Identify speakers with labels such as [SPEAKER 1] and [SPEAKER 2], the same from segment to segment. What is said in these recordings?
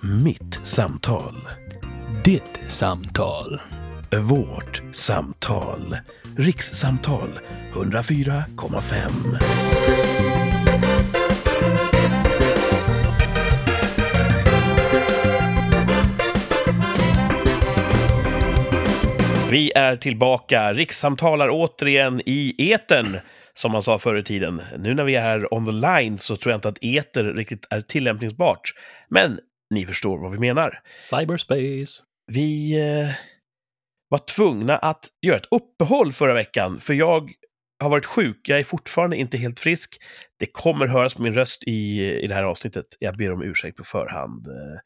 [SPEAKER 1] Mitt samtal.
[SPEAKER 2] Ditt samtal.
[SPEAKER 1] Vårt samtal. Rikssamtal 104,5. Vi är tillbaka, rikssamtalar återigen i etern som man sa förr i tiden. Nu när vi är on the line så tror jag inte att eter riktigt är tillämpningsbart. Men ni förstår vad vi menar.
[SPEAKER 2] Cyberspace.
[SPEAKER 1] Vi eh, var tvungna att göra ett uppehåll förra veckan, för jag har varit sjuk. Jag är fortfarande inte helt frisk. Det kommer höras på min röst i, i det här avsnittet. Jag ber om ursäkt på förhand. Eh,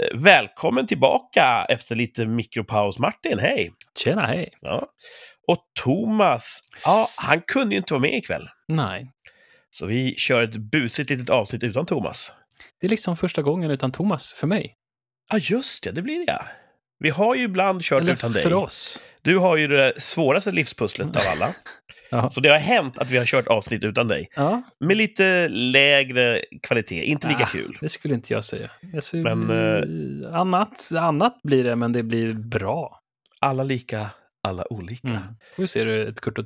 [SPEAKER 1] eh, välkommen tillbaka efter lite mikropaus, Martin. Hej!
[SPEAKER 2] Tjena, hej.
[SPEAKER 1] Ja. Och Thomas, ja, han kunde ju inte vara med ikväll.
[SPEAKER 2] Nej,
[SPEAKER 1] Så vi kör ett busigt litet avsnitt utan Thomas.
[SPEAKER 2] Det är liksom första gången utan Thomas för mig.
[SPEAKER 1] Ja, just det, det blir det ja. Vi har ju ibland kört
[SPEAKER 2] Eller
[SPEAKER 1] utan dig.
[SPEAKER 2] för oss.
[SPEAKER 1] Du har ju det svåraste livspusslet av alla.
[SPEAKER 2] Ja.
[SPEAKER 1] Så det har hänt att vi har kört avsnitt utan dig.
[SPEAKER 2] Ja,
[SPEAKER 1] Med lite lägre kvalitet, inte lika
[SPEAKER 2] Ah,
[SPEAKER 1] kul.
[SPEAKER 2] det skulle inte jag säga. Ser,
[SPEAKER 1] Men,
[SPEAKER 2] eh, annat, annat blir det, men det blir bra.
[SPEAKER 1] Alla lika, alla olika.
[SPEAKER 2] Mm. Får vi se hur ett Kurt och,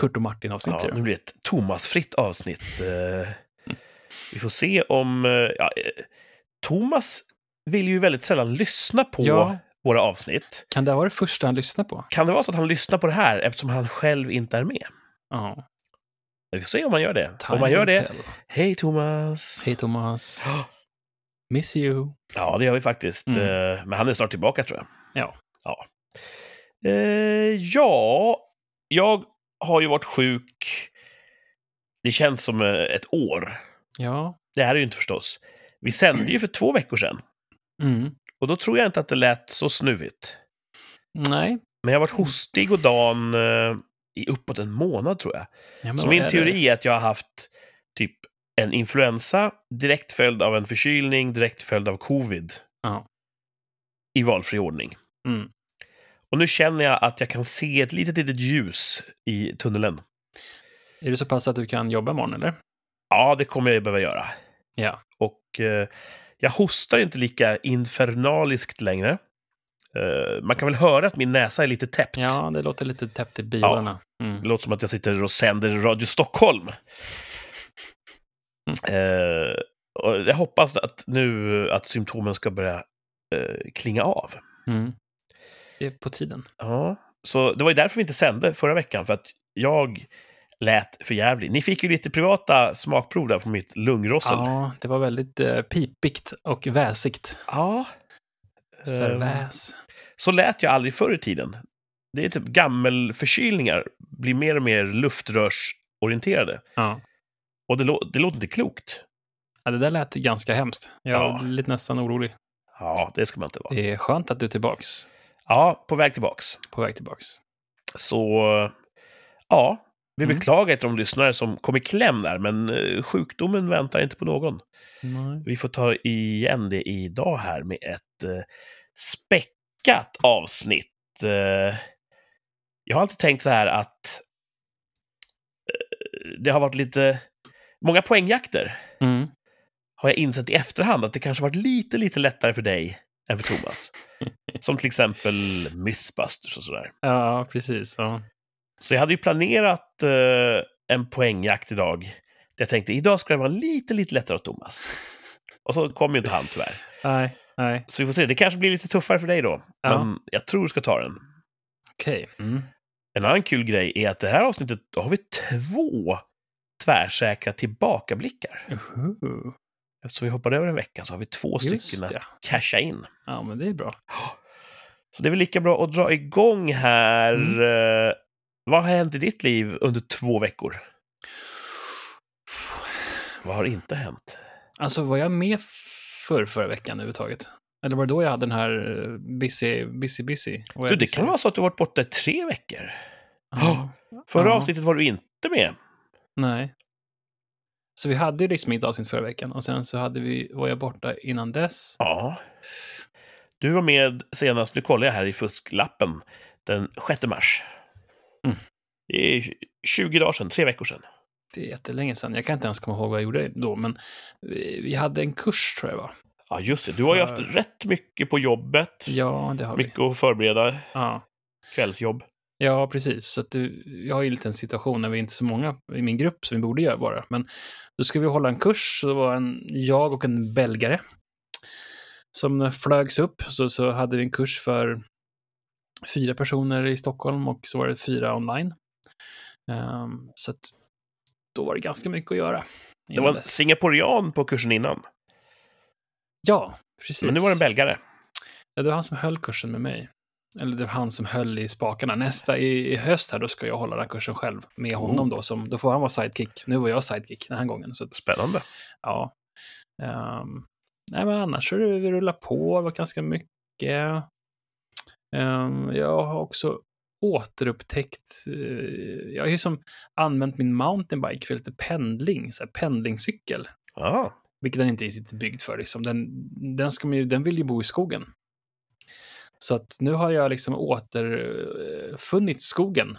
[SPEAKER 2] Kurt och Martin-avsnitt
[SPEAKER 1] Ja,
[SPEAKER 2] blir.
[SPEAKER 1] nu blir det ett Thomas-fritt avsnitt. Eh, Vi får se om... eh, Ja, eh, Thomas vill ju väldigt sällan lyssna på
[SPEAKER 2] Ja.
[SPEAKER 1] våra avsnitt.
[SPEAKER 2] Kan det vara det första han lyssnar på?
[SPEAKER 1] Kan det vara så att han lyssnar på det här eftersom han själv inte är med?
[SPEAKER 2] Ja.
[SPEAKER 1] Vi får se om han gör det.
[SPEAKER 2] Time
[SPEAKER 1] om han gör det, hej Thomas!
[SPEAKER 2] Hej Thomas. Miss you.
[SPEAKER 1] Ja, det gör vi faktiskt.
[SPEAKER 2] Mm.
[SPEAKER 1] Eh, Men han är snart tillbaka tror jag.
[SPEAKER 2] Ja.
[SPEAKER 1] Ja. Eh, ja, jag har ju varit sjuk. Det känns som ett år.
[SPEAKER 2] Ja.
[SPEAKER 1] Det här är ju inte förstås. Vi sände ju för två veckor sedan.
[SPEAKER 2] Mm.
[SPEAKER 1] Och då tror jag inte att det lät så snuvigt.
[SPEAKER 2] Nej.
[SPEAKER 1] Men jag har varit hostig och dan eh, i uppåt en månad tror jag.
[SPEAKER 2] Ja,
[SPEAKER 1] Så min
[SPEAKER 2] är
[SPEAKER 1] teori är att jag har haft typ en influensa direkt följd av en förkylning, direkt följd av covid.
[SPEAKER 2] Ja.
[SPEAKER 1] I valfri ordning.
[SPEAKER 2] Det? Mm.
[SPEAKER 1] Och nu känner jag att jag kan se ett litet, litet ljus i tunneln.
[SPEAKER 2] Är det så pass att du kan jobba imorgon, eller?
[SPEAKER 1] Ja, det kommer jag behöva göra.
[SPEAKER 2] Ja.
[SPEAKER 1] Och eh, jag hostar inte lika infernaliskt längre. Eh, man kan väl höra att min näsa är lite täppt.
[SPEAKER 2] Ja, det låter lite täppt i bilarna. Mm.
[SPEAKER 1] Det låter som att jag sitter och sänder Radio Stockholm. Eh, och jag hoppas att nu att symptomen ska börja eh, klinga av.
[SPEAKER 2] Mm. Det är på tiden.
[SPEAKER 1] Ja, så det var ju därför vi inte sände förra veckan, för att jag lät för jävlig. Ni fick ju lite privata smakprov där på mitt lungrossel.
[SPEAKER 2] Ja, det var väldigt eh, pipigt och väsigt.
[SPEAKER 1] Ja. Eh,
[SPEAKER 2] Serväs.
[SPEAKER 1] Så lät jag aldrig förr i tiden. Det är typ gammelförkylningar blir mer och mer luftrörsorienterade.
[SPEAKER 2] Ja.
[SPEAKER 1] Och det, lå- det låter inte klokt.
[SPEAKER 2] ja, det där lät ganska hemskt. Jag
[SPEAKER 1] Ja.
[SPEAKER 2] är lite nästan orolig.
[SPEAKER 1] Ja, det ska man inte vara.
[SPEAKER 2] Det är skönt att du är tillbaks.
[SPEAKER 1] Ja, på väg tillbaks.
[SPEAKER 2] På väg tillbaks.
[SPEAKER 1] Så, ja. Vi
[SPEAKER 2] Mm.
[SPEAKER 1] beklagar till de lyssnare som kom i kläm där, men eh, sjukdomen väntar inte på någon.
[SPEAKER 2] Nej.
[SPEAKER 1] Vi får ta igen det idag här med ett eh, späckat avsnitt. Eh, jag har alltid tänkt så här att eh, det har varit lite många poängjakter.
[SPEAKER 2] Mm.
[SPEAKER 1] Har jag insett i efterhand att det kanske varit lite, lite lättare för dig än för Thomas. Som till exempel Mythbusters och sådär.
[SPEAKER 2] Ja, precis. Ja.
[SPEAKER 1] Så jag hade ju planerat eh, en poängjakt idag. Jag tänkte idag ska det vara lite, lite lättare åt Thomas. Och så kom ju inte han tyvärr.
[SPEAKER 2] Nej, nej.
[SPEAKER 1] Så vi får se. Det kanske blir lite tuffare för dig då.
[SPEAKER 2] Ja.
[SPEAKER 1] Men jag tror du ska ta den.
[SPEAKER 2] Okej. Mm.
[SPEAKER 1] En annan kul grej är att det här avsnittet, då har vi två tvärsäkra tillbakablickar.
[SPEAKER 2] Uhu.
[SPEAKER 1] Eftersom vi hoppade över en vecka så har vi två
[SPEAKER 2] Just
[SPEAKER 1] stycken
[SPEAKER 2] det.
[SPEAKER 1] att casha in.
[SPEAKER 2] Ja, men det är bra.
[SPEAKER 1] Så det är väl lika bra att dra igång här.
[SPEAKER 2] Mm.
[SPEAKER 1] Vad har hänt i ditt liv under två veckor? Vad har inte hänt?
[SPEAKER 2] Alltså, var jag med för förra veckan överhuvudtaget? Eller var det då jag hade den här eh, busy, busy, busy?
[SPEAKER 1] Du, det kan vara så att du varit borta i tre veckor.
[SPEAKER 2] Ja.
[SPEAKER 1] Förra
[SPEAKER 2] Ja.
[SPEAKER 1] avsnittet var du inte med.
[SPEAKER 2] Nej. Så vi hade ju liksom inget avsnitt förra veckan och sen så hade vi, var jag borta innan dess.
[SPEAKER 1] Ja. Du var med senast, nu kollar jag här i fusklappen, den 6 mars. Det är 20 dagar sedan, tre veckor sedan.
[SPEAKER 2] Det är jättelänge sedan. Jag kan inte ens komma ihåg vad jag gjorde då, men vi, hade en kurs tror jag var.
[SPEAKER 1] Ja, just det. Du har ju haft rätt mycket på jobbet.
[SPEAKER 2] Ja, det har vi.
[SPEAKER 1] Mycket att förbereda.
[SPEAKER 2] Ja.
[SPEAKER 1] Kvällsjobb.
[SPEAKER 2] Ja, precis. Så du, jag har ju en situation när vi inte är så många i min grupp som vi borde göra bara. Men då ska vi hålla en kurs. Så det var en, jag och en belgare som flögs upp. Så, så hade vi en kurs för fyra personer i Stockholm och så var det fyra online. Ehm, så att då var det ganska mycket att göra.
[SPEAKER 1] Det var en
[SPEAKER 2] dess.
[SPEAKER 1] singaporian på kursen innan.
[SPEAKER 2] Ja, precis.
[SPEAKER 1] Men nu var det en belgare.
[SPEAKER 2] Ja, det var han som höll kursen med mig. Eller det var han som höll i spakarna. Nästa i, i höst här, då ska jag hålla den här kursen själv med honom då. Som, då får han vara sidekick. Nu var jag sidekick den här gången. Så
[SPEAKER 1] Spännande.
[SPEAKER 2] ja. Ehm, nej, men annars så det, vi rullar på det var ganska mycket. Ehm, jag har också återupptäckt, eh, jag har ju som använt min mountainbike för lite pendling, så här pendlingscykel.
[SPEAKER 1] Ja,
[SPEAKER 2] Vilket den inte är byggd för. Liksom. Den, den, ska man ju, den vill ju bo i skogen. Så att nu har jag liksom återfunnit skogen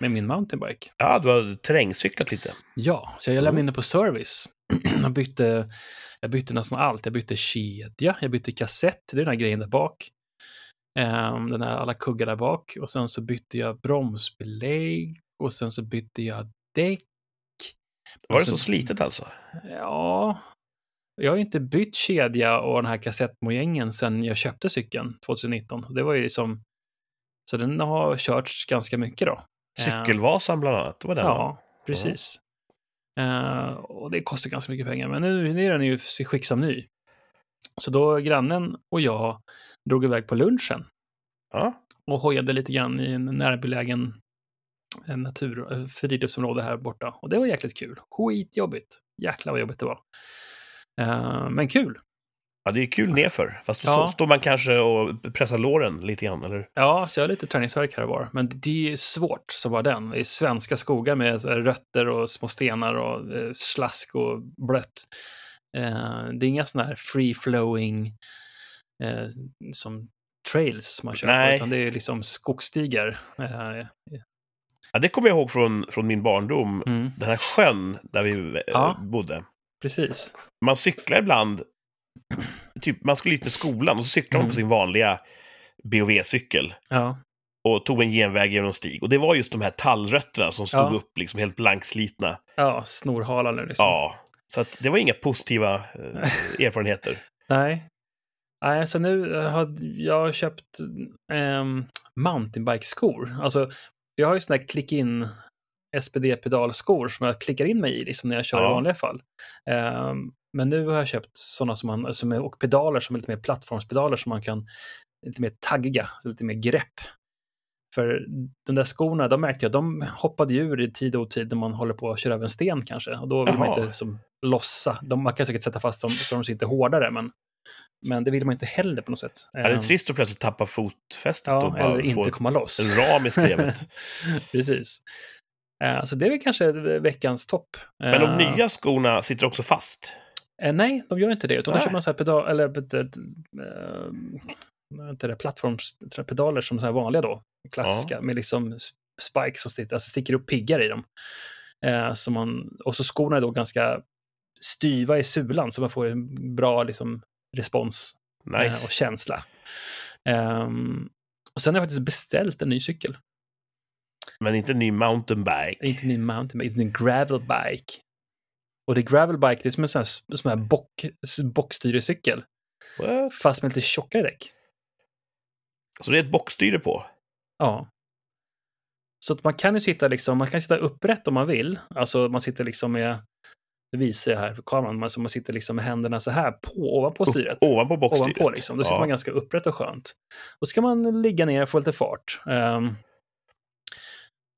[SPEAKER 2] med min mountainbike.
[SPEAKER 1] ja du har terrängcyklat lite.
[SPEAKER 2] Ja, så jag lämnade
[SPEAKER 1] Mm.
[SPEAKER 2] in på service. jag, bytte, jag bytte nästan allt. Jag bytte kedja, jag bytte kassett, det är den här grejen där bak. Ehm, den här alla kuggar där bak. Och sen så bytte jag bromsbelägg och sen så bytte jag däck.
[SPEAKER 1] Var det så
[SPEAKER 2] så-
[SPEAKER 1] slitet alltså?
[SPEAKER 2] Ja, jag har ju inte bytt kedja och den här kassettmojängen sedan jag köpte cykeln 2019. Det var ju som... Så den har körts ganska mycket då. Eh,
[SPEAKER 1] Cykelvasan bland annat, det var den?
[SPEAKER 2] Ja, precis. Eh, och det kostar ganska mycket pengar, men nu, är den ju i skick som ny. Så då grannen och jag drog iväg på lunchen
[SPEAKER 1] Ja.
[SPEAKER 2] och hojade lite grann i en närbelägen natur, eh, friluftsområde här borta. Och det var jäkligt kul. Skitjobbigt. Jäklar vad jobbigt det var. Eh, men kul.
[SPEAKER 1] ja, det är kul nerför. Fast då
[SPEAKER 2] Ja.
[SPEAKER 1] så står man kanske och pressar låren lite grann, eller?
[SPEAKER 2] Ja, så jag har lite träningsvärk här och var. Men det är svårt som var den. Är svenska skogar med så rötter och små stenar och eh, slask och blött. Det är inga sådana här free-flowing eh, som trails man kör på, utan det är liksom skogsstigar. Eh,
[SPEAKER 1] Ja, det kommer jag ihåg från, från min barndom.
[SPEAKER 2] mm,
[SPEAKER 1] Den här sjön där vi eh,
[SPEAKER 2] Ja.
[SPEAKER 1] bodde.
[SPEAKER 2] precis.
[SPEAKER 1] Man cyklar ibland, typ man skulle hit med skolan och så cyklar man
[SPEAKER 2] Mm.
[SPEAKER 1] på sin vanliga BOV-cykel
[SPEAKER 2] Ja,
[SPEAKER 1] och tog en genväg genom en stig. Och det var just de här tallrötterna som stod
[SPEAKER 2] Ja.
[SPEAKER 1] upp liksom helt blankslitna.
[SPEAKER 2] ja snorhala nu liksom.
[SPEAKER 1] Ja, så att det var inga positiva eh, erfarenheter.
[SPEAKER 2] Nej. Nej, så nu eh, har jag köpt um, mountainbike-skor. Alltså, jag har ju sådana här klick-in SPD-pedalskor som jag klickar in mig i liksom när jag kör
[SPEAKER 1] Ja.
[SPEAKER 2] i vanliga fall. Ehm, men nu har jag köpt sådana som man, som är, och pedaler som är lite mer plattformspedaler som man kan, lite mer taggiga, lite mer grepp. För de där skorna, de märkte jag, de hoppade ju ur i tid och otid när man håller på att köra över en sten kanske. Och då vill man
[SPEAKER 1] Jaha.
[SPEAKER 2] inte som lossa. De, man kan säkert sätta fast dem så de sitter hårdare, men, men det vill man inte heller på något sätt.
[SPEAKER 1] Ja, det är
[SPEAKER 2] Ehm,
[SPEAKER 1] trist att plötsligt tappa fotfästet och
[SPEAKER 2] Ja,
[SPEAKER 1] bara
[SPEAKER 2] eller inte komma loss.
[SPEAKER 1] en ram i skrevet.
[SPEAKER 2] Precis. Eh, Så det är väl kanske veckans topp.
[SPEAKER 1] Men de
[SPEAKER 2] Eh,
[SPEAKER 1] nya skorna sitter också fast.
[SPEAKER 2] eh, Nej, de gör inte det. Utan då kör man så här pedal, eller eh, det, plattformspedaler som så här vanliga då. Klassiska, med liksom spikes som sticker, alltså sticker upp piggar i dem. Eh, så man, och så skorna är då ganska styva i sulan så man får en bra liksom, respons eh,
[SPEAKER 1] Nice.
[SPEAKER 2] och känsla. Ehm, och sen har jag faktiskt beställt en ny cykel.
[SPEAKER 1] Men inte en ny mountainbike.
[SPEAKER 2] Inte en mountainbike, utan en gravelbike. Och det är gravelbike, det är som en sån här, sån här bock, bockstyrecykel.
[SPEAKER 1] What?
[SPEAKER 2] Fast med lite tjockare däck.
[SPEAKER 1] Så det är ett bockstyre på?
[SPEAKER 2] Ja. Så att man kan ju sitta liksom, man kan sitta upprätt om man vill. Alltså man sitter liksom med, det visar jag här för kameran, man, så man sitter liksom med händerna så här på, ovanpå styret.
[SPEAKER 1] Upp, ovanpå bockstyret?
[SPEAKER 2] ovanpå liksom. Då sitter
[SPEAKER 1] Ja.
[SPEAKER 2] man ganska upprätt och skönt. Och så kan man ligga ner och få lite fart. Ehm,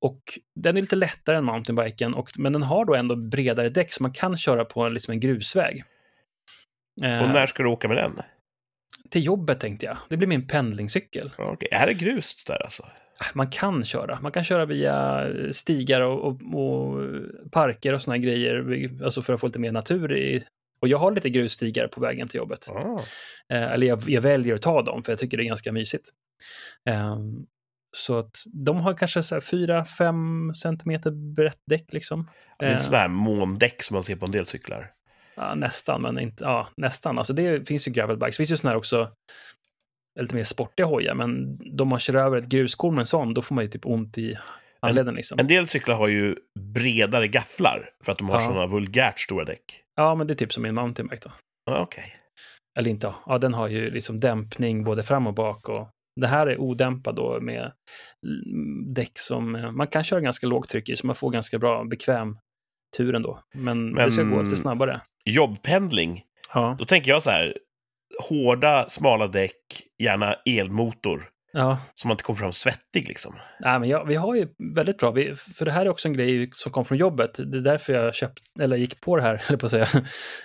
[SPEAKER 2] och den är lite lättare än mountainbiken, och, men den har då ändå bredare däck så man kan köra på liksom en grusväg.
[SPEAKER 1] Och
[SPEAKER 2] Ehm,
[SPEAKER 1] när ska du åka med den?
[SPEAKER 2] Till jobbet tänkte jag. Det blir min pendlingscykel.
[SPEAKER 1] Okej, Är det grus där alltså?
[SPEAKER 2] Man kan köra. Man kan köra via stigar och, och, och parker och såna grejer, alltså för att få lite mer natur i. Och jag har lite grusstigar på vägen till jobbet.
[SPEAKER 1] Ah.
[SPEAKER 2] Eh, eller jag, jag väljer att ta dem, för jag tycker det är ganska mysigt. Ehm, så att de har kanske 4-5 centimeter brett däck liksom.
[SPEAKER 1] Det är
[SPEAKER 2] Eh,
[SPEAKER 1] inte sådana här måndäck som man ser på en del cyklar.
[SPEAKER 2] Ja, nästan, men inte, ja, nästan. Alltså det finns ju gravelbikes. Det finns ju sådana här också, lite mer sportiga hojar, men då man kör över ett gruskorn med en sån, då får man ju typ ont i handleden liksom.
[SPEAKER 1] En del cyklar har ju bredare gafflar för att de har
[SPEAKER 2] Ja.
[SPEAKER 1] sådana vulgärt stora däck.
[SPEAKER 2] Ja, men det är typ som min mountainbike då.
[SPEAKER 1] Ja, Okej.
[SPEAKER 2] Eller inte, ja, den har ju liksom dämpning både fram och bak. Och det här är odämpad då med däck som eh, man kan köra ganska lågtryck i, så man får ganska bra bekväm tur ändå. Men,
[SPEAKER 1] Men-
[SPEAKER 2] det ska gå lite snabbare.
[SPEAKER 1] Jobbpendling,
[SPEAKER 2] Ja,
[SPEAKER 1] då tänker jag så här. Hårda, smala däck, gärna elmotor.
[SPEAKER 2] ja.
[SPEAKER 1] Så man inte kommer fram svettig liksom.
[SPEAKER 2] Nej, men jag, vi har ju väldigt bra, vi, för det här är också en grej som kom från jobbet. Det är därför jag köpt, eller gick på det här, eller på att säga.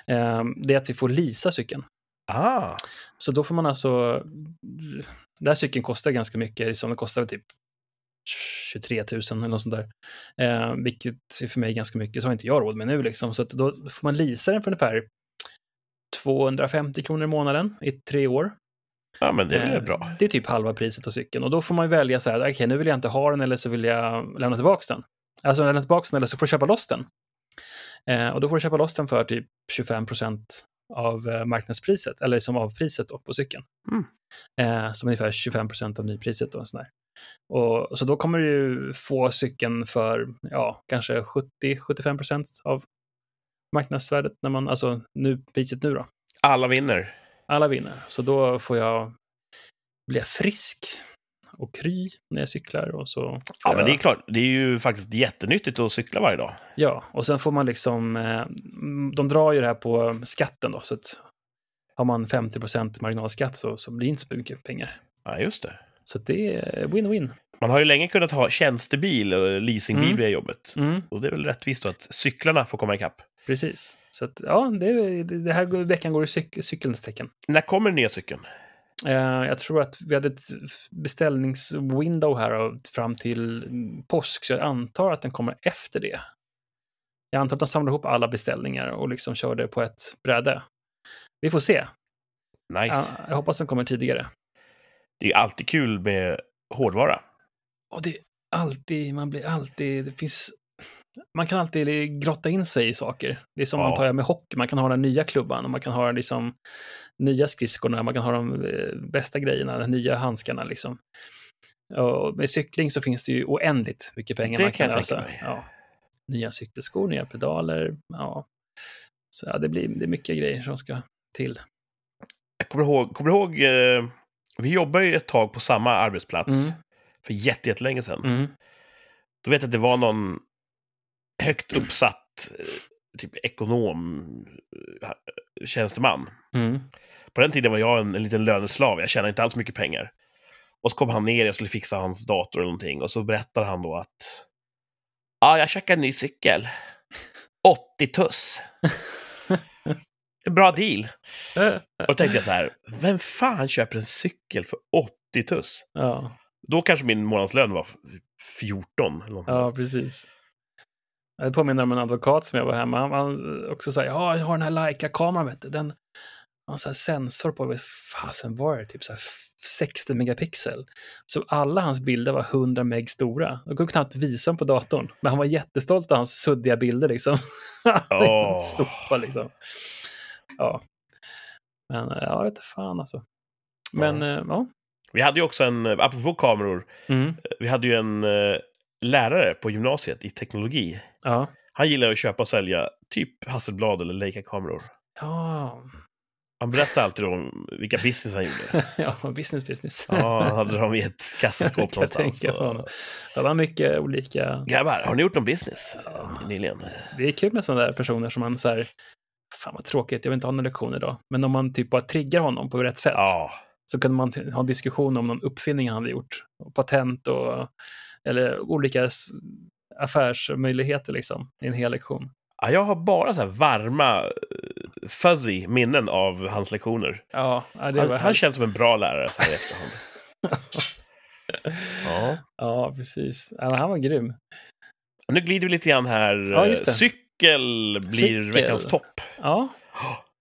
[SPEAKER 2] Ehm, Det är att vi får leasa cykeln.
[SPEAKER 1] Ah,
[SPEAKER 2] Så då får man alltså, den här cykeln kostar ganska mycket, liksom, den kostar typ 23 000 eller något sånt där. Eh, vilket för mig ganska mycket, så har inte jag råd med nu liksom. Så då får man leasa den för ungefär 250 kronor i månaden i tre år.
[SPEAKER 1] ja men det är
[SPEAKER 2] Eh,
[SPEAKER 1] bra.
[SPEAKER 2] Det är typ halva priset av cykeln. Och då får man ju välja så här, okej nu vill jag inte ha den eller så vill jag lämna tillbaka den. Alltså lämna tillbaka den eller så får du köpa loss den. Eh, och då får du köpa loss den för typ 25 procent av eh, marknadspriset, eller som av priset då, på cykeln.
[SPEAKER 1] Mm.
[SPEAKER 2] Eh, som ungefär 25 procent av nypriset. Och sådär. Och, så då kommer du ju få cykeln för, ja, kanske 70-75 procent av marknadsvärdet, när man, alltså nu, priset nu då.
[SPEAKER 1] Alla vinner.
[SPEAKER 2] Alla vinner. Så då får jag bli frisk och kry när jag cyklar. Och så
[SPEAKER 1] Ja, men det är klart. Det är ju faktiskt jättenyttigt att cykla varje dag.
[SPEAKER 2] ja, och sen får man liksom... Eh, de drar ju det här på skatten då, så att har man 50% marginalskatt så, så blir det inte så mycket pengar.
[SPEAKER 1] Ja, just det.
[SPEAKER 2] Så det är win-win.
[SPEAKER 1] Man har ju länge kunnat ha tjänstebil och leasingbil
[SPEAKER 2] Mm.
[SPEAKER 1] via jobbet.
[SPEAKER 2] Mm,
[SPEAKER 1] Och det är väl rättvist då att cyklarna får komma ikapp.
[SPEAKER 2] precis. Så att, ja, det, det här veckan går i cyk, cykelns tecken.
[SPEAKER 1] När kommer den nya cykeln?
[SPEAKER 2] Eh, jag tror att vi hade ett beställningswindow här fram till påsk, så jag antar att den kommer efter det. Jag antar att de samlar ihop alla beställningar och liksom kör det på ett bräde. Vi får se.
[SPEAKER 1] Nice.
[SPEAKER 2] Ja, jag hoppas den kommer tidigare.
[SPEAKER 1] Det är alltid kul med hårdvara.
[SPEAKER 2] Och det är alltid, man blir alltid, det finns, man kan alltid grotta in sig i saker. Det är som
[SPEAKER 1] Ja.
[SPEAKER 2] man tar med hockey, man kan ha den nya klubban och man kan ha liksom nya skridskorna, man kan ha de eh, bästa grejerna, de nya handskarna liksom. Och med cykling så finns det ju oändligt mycket pengar
[SPEAKER 1] Det
[SPEAKER 2] man
[SPEAKER 1] kan
[SPEAKER 2] kan
[SPEAKER 1] jag
[SPEAKER 2] lösa. Ja. Nya cykelskor, nya pedaler, ja. Så ja, det blir det är mycket grejer som ska till.
[SPEAKER 1] Jag kommer ihåg, kommer ihåg eh, vi jobbade ju ett tag på samma arbetsplats
[SPEAKER 2] Mm.
[SPEAKER 1] för jätte- jättelänge sedan.
[SPEAKER 2] Mm.
[SPEAKER 1] Då vet jag att det var någon högt uppsatt eh, typ ekonom, eh, tjänsteman.
[SPEAKER 2] Mm.
[SPEAKER 1] På den tiden var jag en, en liten löneslav, jag tjänade inte alls mycket pengar. Och så kom han ner, jag skulle fixa hans dator eller någonting, och så berättar han då att Ja, jag köpte en ny cykel. 80 tuss. Bra deal. Och då tänkte jag så här, vem fan köper en cykel för 80 tuss?
[SPEAKER 2] Ja,
[SPEAKER 1] Då kanske min månadslön var 14. Eller något.
[SPEAKER 2] ja, precis. Det påminner om en advokat som jag var hemma. Han, han också sa, ja, jag har den här Leica-kameran, vet du. Den har en sån här sensor på, vad fasen var det? Typ så här 60 megapixel. Så alla hans bilder var 100 meg stora. Jag kunde knappt visa dem på datorn. Men han var jättestolt av hans suddiga bilder liksom.
[SPEAKER 1] Åh.
[SPEAKER 2] Sopa liksom. Ja. Men ja, jag vet inte fan alltså. Men ja. ja.
[SPEAKER 1] Vi hade ju också en, apropå kameror,
[SPEAKER 2] Mm.
[SPEAKER 1] vi hade ju en eh, lärare på gymnasiet i teknologi.
[SPEAKER 2] Ja.
[SPEAKER 1] Han gillar att köpa och sälja typ Hasselblad eller Leica-kameror.
[SPEAKER 2] Ja.
[SPEAKER 1] Han berättade alltid om vilka business han gjorde.
[SPEAKER 2] ja, business business.
[SPEAKER 1] Ja, han hade dem i ett kassaskåp
[SPEAKER 2] Kan jag
[SPEAKER 1] någonstans.
[SPEAKER 2] tänka. Det var mycket olika...
[SPEAKER 1] Grabbar, har ni gjort någon business
[SPEAKER 2] Ja.
[SPEAKER 1] nyligen?
[SPEAKER 2] Det är kul med sådana där personer som man så här... Fan vad tråkigt, jag vill inte ha någon lektion idag. Men om man typ bara triggar honom på rätt sätt
[SPEAKER 1] Ja,
[SPEAKER 2] så kan man ha en diskussion om någon uppfinning han hade gjort. Och patent och... Eller olika affärsmöjligheter liksom i en hel lektion.
[SPEAKER 1] Ja, jag har bara så här varma, eh, fuzzy minnen av hans lektioner.
[SPEAKER 2] Ja,
[SPEAKER 1] Han, han känns som en bra lärare så här i efterhand. Ja.
[SPEAKER 2] Ja, precis. Ja, han var grym.
[SPEAKER 1] Nu glider vi lite grann här.
[SPEAKER 2] Ja, det.
[SPEAKER 1] Cykel blir
[SPEAKER 2] Cykel.
[SPEAKER 1] veckans topp.
[SPEAKER 2] Ja. Ja,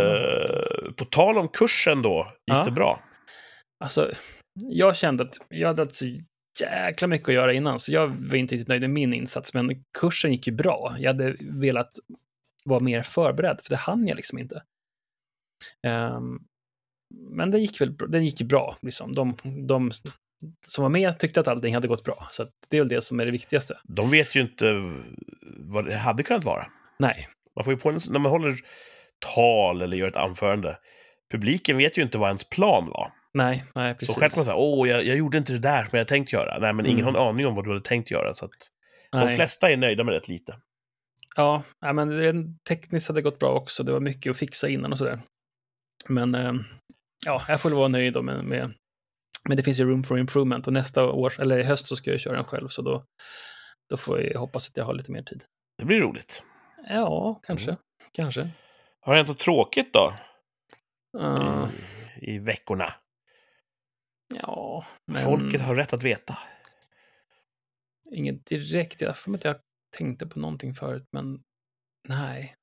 [SPEAKER 1] Eh, på tal om kursen då, gick
[SPEAKER 2] Ja.
[SPEAKER 1] det bra?
[SPEAKER 2] Alltså, jag kände att jag hade så jäkla mycket att göra innan, så jag var inte riktigt nöjd med min insats, men kursen gick ju bra. Jag hade velat vara mer förberedd, för det hann jag liksom inte. Ehm, men det gick väl det gick ju bra. Liksom. De, de som var med tyckte att allting hade gått bra. Så det är väl det som är det viktigaste.
[SPEAKER 1] De vet ju inte vad det hade kunnat vara.
[SPEAKER 2] Nej,
[SPEAKER 1] Man får ju på en, när man håller tal eller gör ett anförande. Publiken vet ju inte vad ens plan var.
[SPEAKER 2] nej, nej, precis.
[SPEAKER 1] Så själv kan man säga, åh, jag, jag gjorde inte det där som jag tänkt göra. Nej, men ingen
[SPEAKER 2] Mm.
[SPEAKER 1] har en aning om vad du hade tänkt göra. Så att de flesta är nöjda med rätt lite.
[SPEAKER 2] Ja, men det, tekniskt hade det gått bra också. Det var mycket att fixa innan och sådär. Men eh, ja, jag får väl vara nöjd då med, med... Men det finns ju room for improvement och nästa år, eller i höst så ska jag köra den själv, så då, då får jag hoppas att jag har lite mer tid.
[SPEAKER 1] Det blir roligt.
[SPEAKER 2] Ja, kanske.
[SPEAKER 1] Mm.
[SPEAKER 2] Kanske.
[SPEAKER 1] Har det hänt något tråkigt då?
[SPEAKER 2] Uh,
[SPEAKER 1] I, I veckorna?
[SPEAKER 2] ja, men
[SPEAKER 1] Folket har rätt att veta.
[SPEAKER 2] inget direkt. Jag får att jag tänkte på någonting förut, men nej.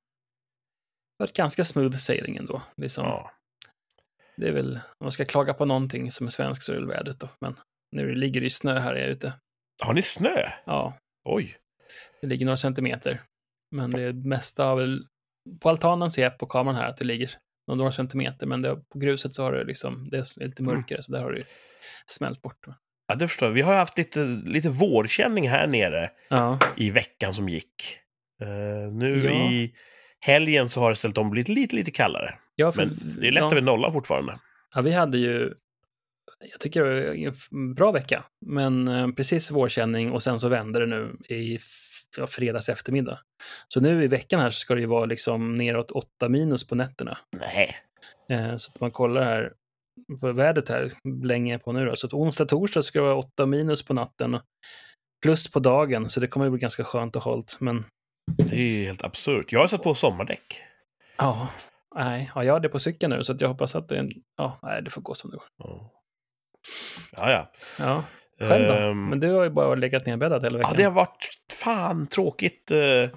[SPEAKER 2] Det har varit ganska smooth sailing ändå. Liksom.
[SPEAKER 1] Ja.
[SPEAKER 2] Det är väl, om man ska klaga på någonting som är svenskt så är det väl vädret då. Men nu ligger det ju snö här jag är ute.
[SPEAKER 1] Har ni snö?
[SPEAKER 2] Ja,
[SPEAKER 1] Oj.
[SPEAKER 2] det ligger några centimeter. Men det mesta har väl, på altanen ser jag på kameran här att det ligger några centimeter. Men det, på gruset så har det liksom, det är lite
[SPEAKER 1] Mm.
[SPEAKER 2] mörkare så där har det smält bort.
[SPEAKER 1] Ja, det förstår jag. Vi har haft lite, lite vårkänning här nere
[SPEAKER 2] Ja,
[SPEAKER 1] i veckan som gick. Eh, nu
[SPEAKER 2] Ja.
[SPEAKER 1] i helgen så har det ställt om blivit lite, lite kallare.
[SPEAKER 2] ja för,
[SPEAKER 1] Men det är lätt över nollan fortfarande.
[SPEAKER 2] ja, vi hade ju, jag tycker det var en bra vecka. Men eh, precis vårkänning och sen så vände det nu i fredags eftermiddag. Så nu i veckan här så ska det ju vara liksom neråt 8 minus på nätterna.
[SPEAKER 1] Nej.
[SPEAKER 2] Eh, Så att man kollar här på vädret här länge på nu då. Så att onsdag, torsdag ska det vara 8 minus på natten. Plus på dagen, så det kommer att bli ganska skönt och halt. Men
[SPEAKER 1] Det är ju helt absurt. Jag har satt på sommardäck.
[SPEAKER 2] ja, nej, ja, jag har det på cykeln nu så att jag hoppas att det är en, ja, nej, det får gå som det går.
[SPEAKER 1] Ja, ja. ja.
[SPEAKER 2] Ja, själv då?
[SPEAKER 1] Ehm,
[SPEAKER 2] Men du har ju bara legat nerbäddad hela
[SPEAKER 1] Ja,
[SPEAKER 2] veckan.
[SPEAKER 1] det har varit fan tråkigt. eh.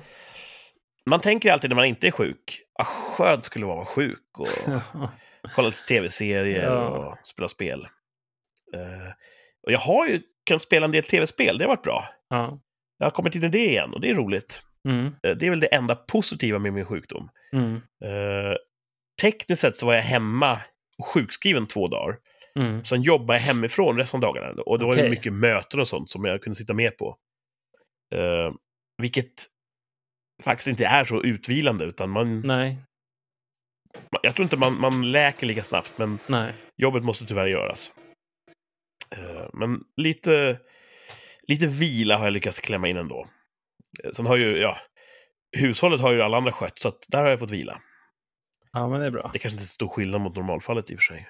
[SPEAKER 1] Man tänker alltid när man inte är sjuk, vad skönt skulle det vara att vara sjuk och kolla lite tv-serier
[SPEAKER 2] Ja.
[SPEAKER 1] och spela spel. Eh, Och jag har ju kunnat spela en del tv-spel, det har varit bra.
[SPEAKER 2] ja.
[SPEAKER 1] Jag har kommit in i det igen och det är roligt.
[SPEAKER 2] Mm,
[SPEAKER 1] Eh, Det är väl det enda positiva med min sjukdom.
[SPEAKER 2] mm,
[SPEAKER 1] Tekniskt sett så var jag hemma och sjukskriven två dagar.
[SPEAKER 2] Mm.
[SPEAKER 1] Sen jobbade jag hemifrån resten av dagarna. Och då var det
[SPEAKER 2] Okej.
[SPEAKER 1] mycket möten och sånt som jag kunde sitta med på. Eh, vilket faktiskt inte är så utvilande, utan man,
[SPEAKER 2] Nej,
[SPEAKER 1] jag tror inte man, man läker lika snabbt, men
[SPEAKER 2] nej.
[SPEAKER 1] jobbet måste tyvärr göras. Eh, men lite, lite vila har jag lyckats klämma in ändå. Eh, Sen har ju, ja, hushållet har ju alla andra skött, så där har jag fått vila.
[SPEAKER 2] Ja, men det är bra.
[SPEAKER 1] Det kanske inte är så stor skillnad mot normalfallet i och för sig.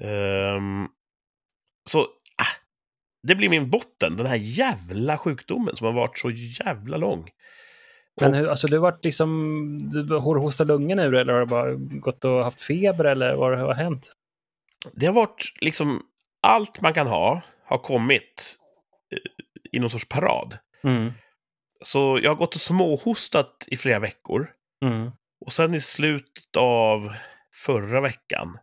[SPEAKER 1] Ehm, så, ah, det blir min botten, den här jävla sjukdomen som har varit så jävla lång.
[SPEAKER 2] Men hur, alltså du har varit liksom, du har hostat lungen ur eller har du bara gått och haft feber eller vad har hänt?
[SPEAKER 1] Det har varit liksom, allt man kan ha har kommit eh, i någon sorts parad.
[SPEAKER 2] Mm,
[SPEAKER 1] Så jag har gått och småhostat i flera veckor.
[SPEAKER 2] mm,
[SPEAKER 1] Och sen i slutet av förra veckan,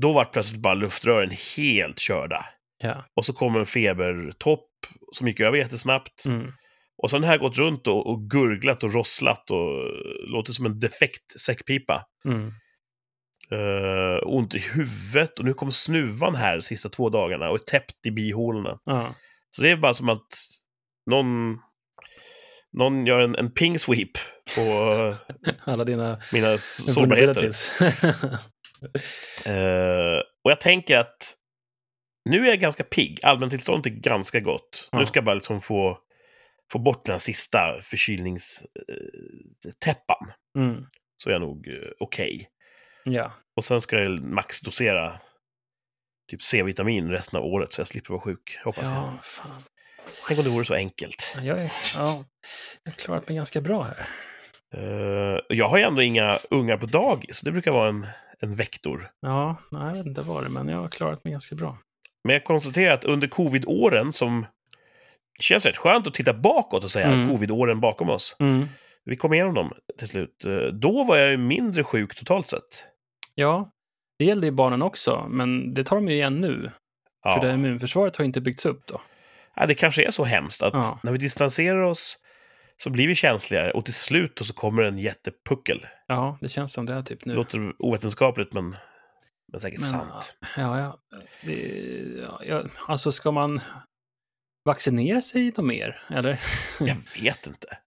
[SPEAKER 1] då var plötsligt bara luftrören helt körda.
[SPEAKER 2] ja.
[SPEAKER 1] Och så kom en febertopp som gick över jättesnabbt.
[SPEAKER 2] Mm.
[SPEAKER 1] Och sen har jag gått runt och, och gurglat och rosslat och låter som en defekt säckpipa.
[SPEAKER 2] Mm.
[SPEAKER 1] Uh, ont i huvudet och nu kom snuvan här de sista två dagarna och är täppt i bihålorna.
[SPEAKER 2] Ja.
[SPEAKER 1] Så det är bara som att någon, någon gör en, en ping sweep på
[SPEAKER 2] Alla dina
[SPEAKER 1] mina sårbarheter. Eh, och jag tänker att nu är jag ganska pigg. Allmäntillståndet är ganska gott.
[SPEAKER 2] Ja.
[SPEAKER 1] Nu ska jag bara liksom få, få bort den här sista förkylningstäppan.
[SPEAKER 2] mm.
[SPEAKER 1] Så är jag nog eh, okej.
[SPEAKER 2] Ja.
[SPEAKER 1] Och sen ska jag maxdosera typ C-vitamin resten av året så jag slipper vara sjuk. Hoppas jag.
[SPEAKER 2] ja, fan.
[SPEAKER 1] Tänk om det vore så enkelt.
[SPEAKER 2] Jag, är, ja, jag har klarat mig ganska bra här.
[SPEAKER 1] Eh, jag har ju ändå inga ungar på dagis, så det brukar vara en, en vektor.
[SPEAKER 2] Ja, jag vet inte vad det men jag har klarat mig ganska bra.
[SPEAKER 1] Men jag konstaterar att under covid-åren som det känns rätt skönt att titta bakåt och säga
[SPEAKER 2] Mm.
[SPEAKER 1] covid-åren bakom oss.
[SPEAKER 2] Mm.
[SPEAKER 1] Vi kom igenom dem till slut. Då var jag mindre sjuk totalt sett.
[SPEAKER 2] Ja, det gällde ju barnen också, men det tar de ju igen nu.
[SPEAKER 1] Ja.
[SPEAKER 2] För det immunförsvaret har inte byggts upp då.
[SPEAKER 1] Ja, det kanske är så hemskt att
[SPEAKER 2] Ja.
[SPEAKER 1] när vi distanserar oss så blir vi känsligare och till slut så kommer en jättepuckel.
[SPEAKER 2] Ja, det känns som det är typ
[SPEAKER 1] Det
[SPEAKER 2] nu.
[SPEAKER 1] låter ovetenskapligt men, men säkert
[SPEAKER 2] Men,
[SPEAKER 1] sant.
[SPEAKER 2] Ja, ja. Det, ja, ja. Alltså, ska man vaccinera sig något mer? Eller?
[SPEAKER 1] Jag vet inte.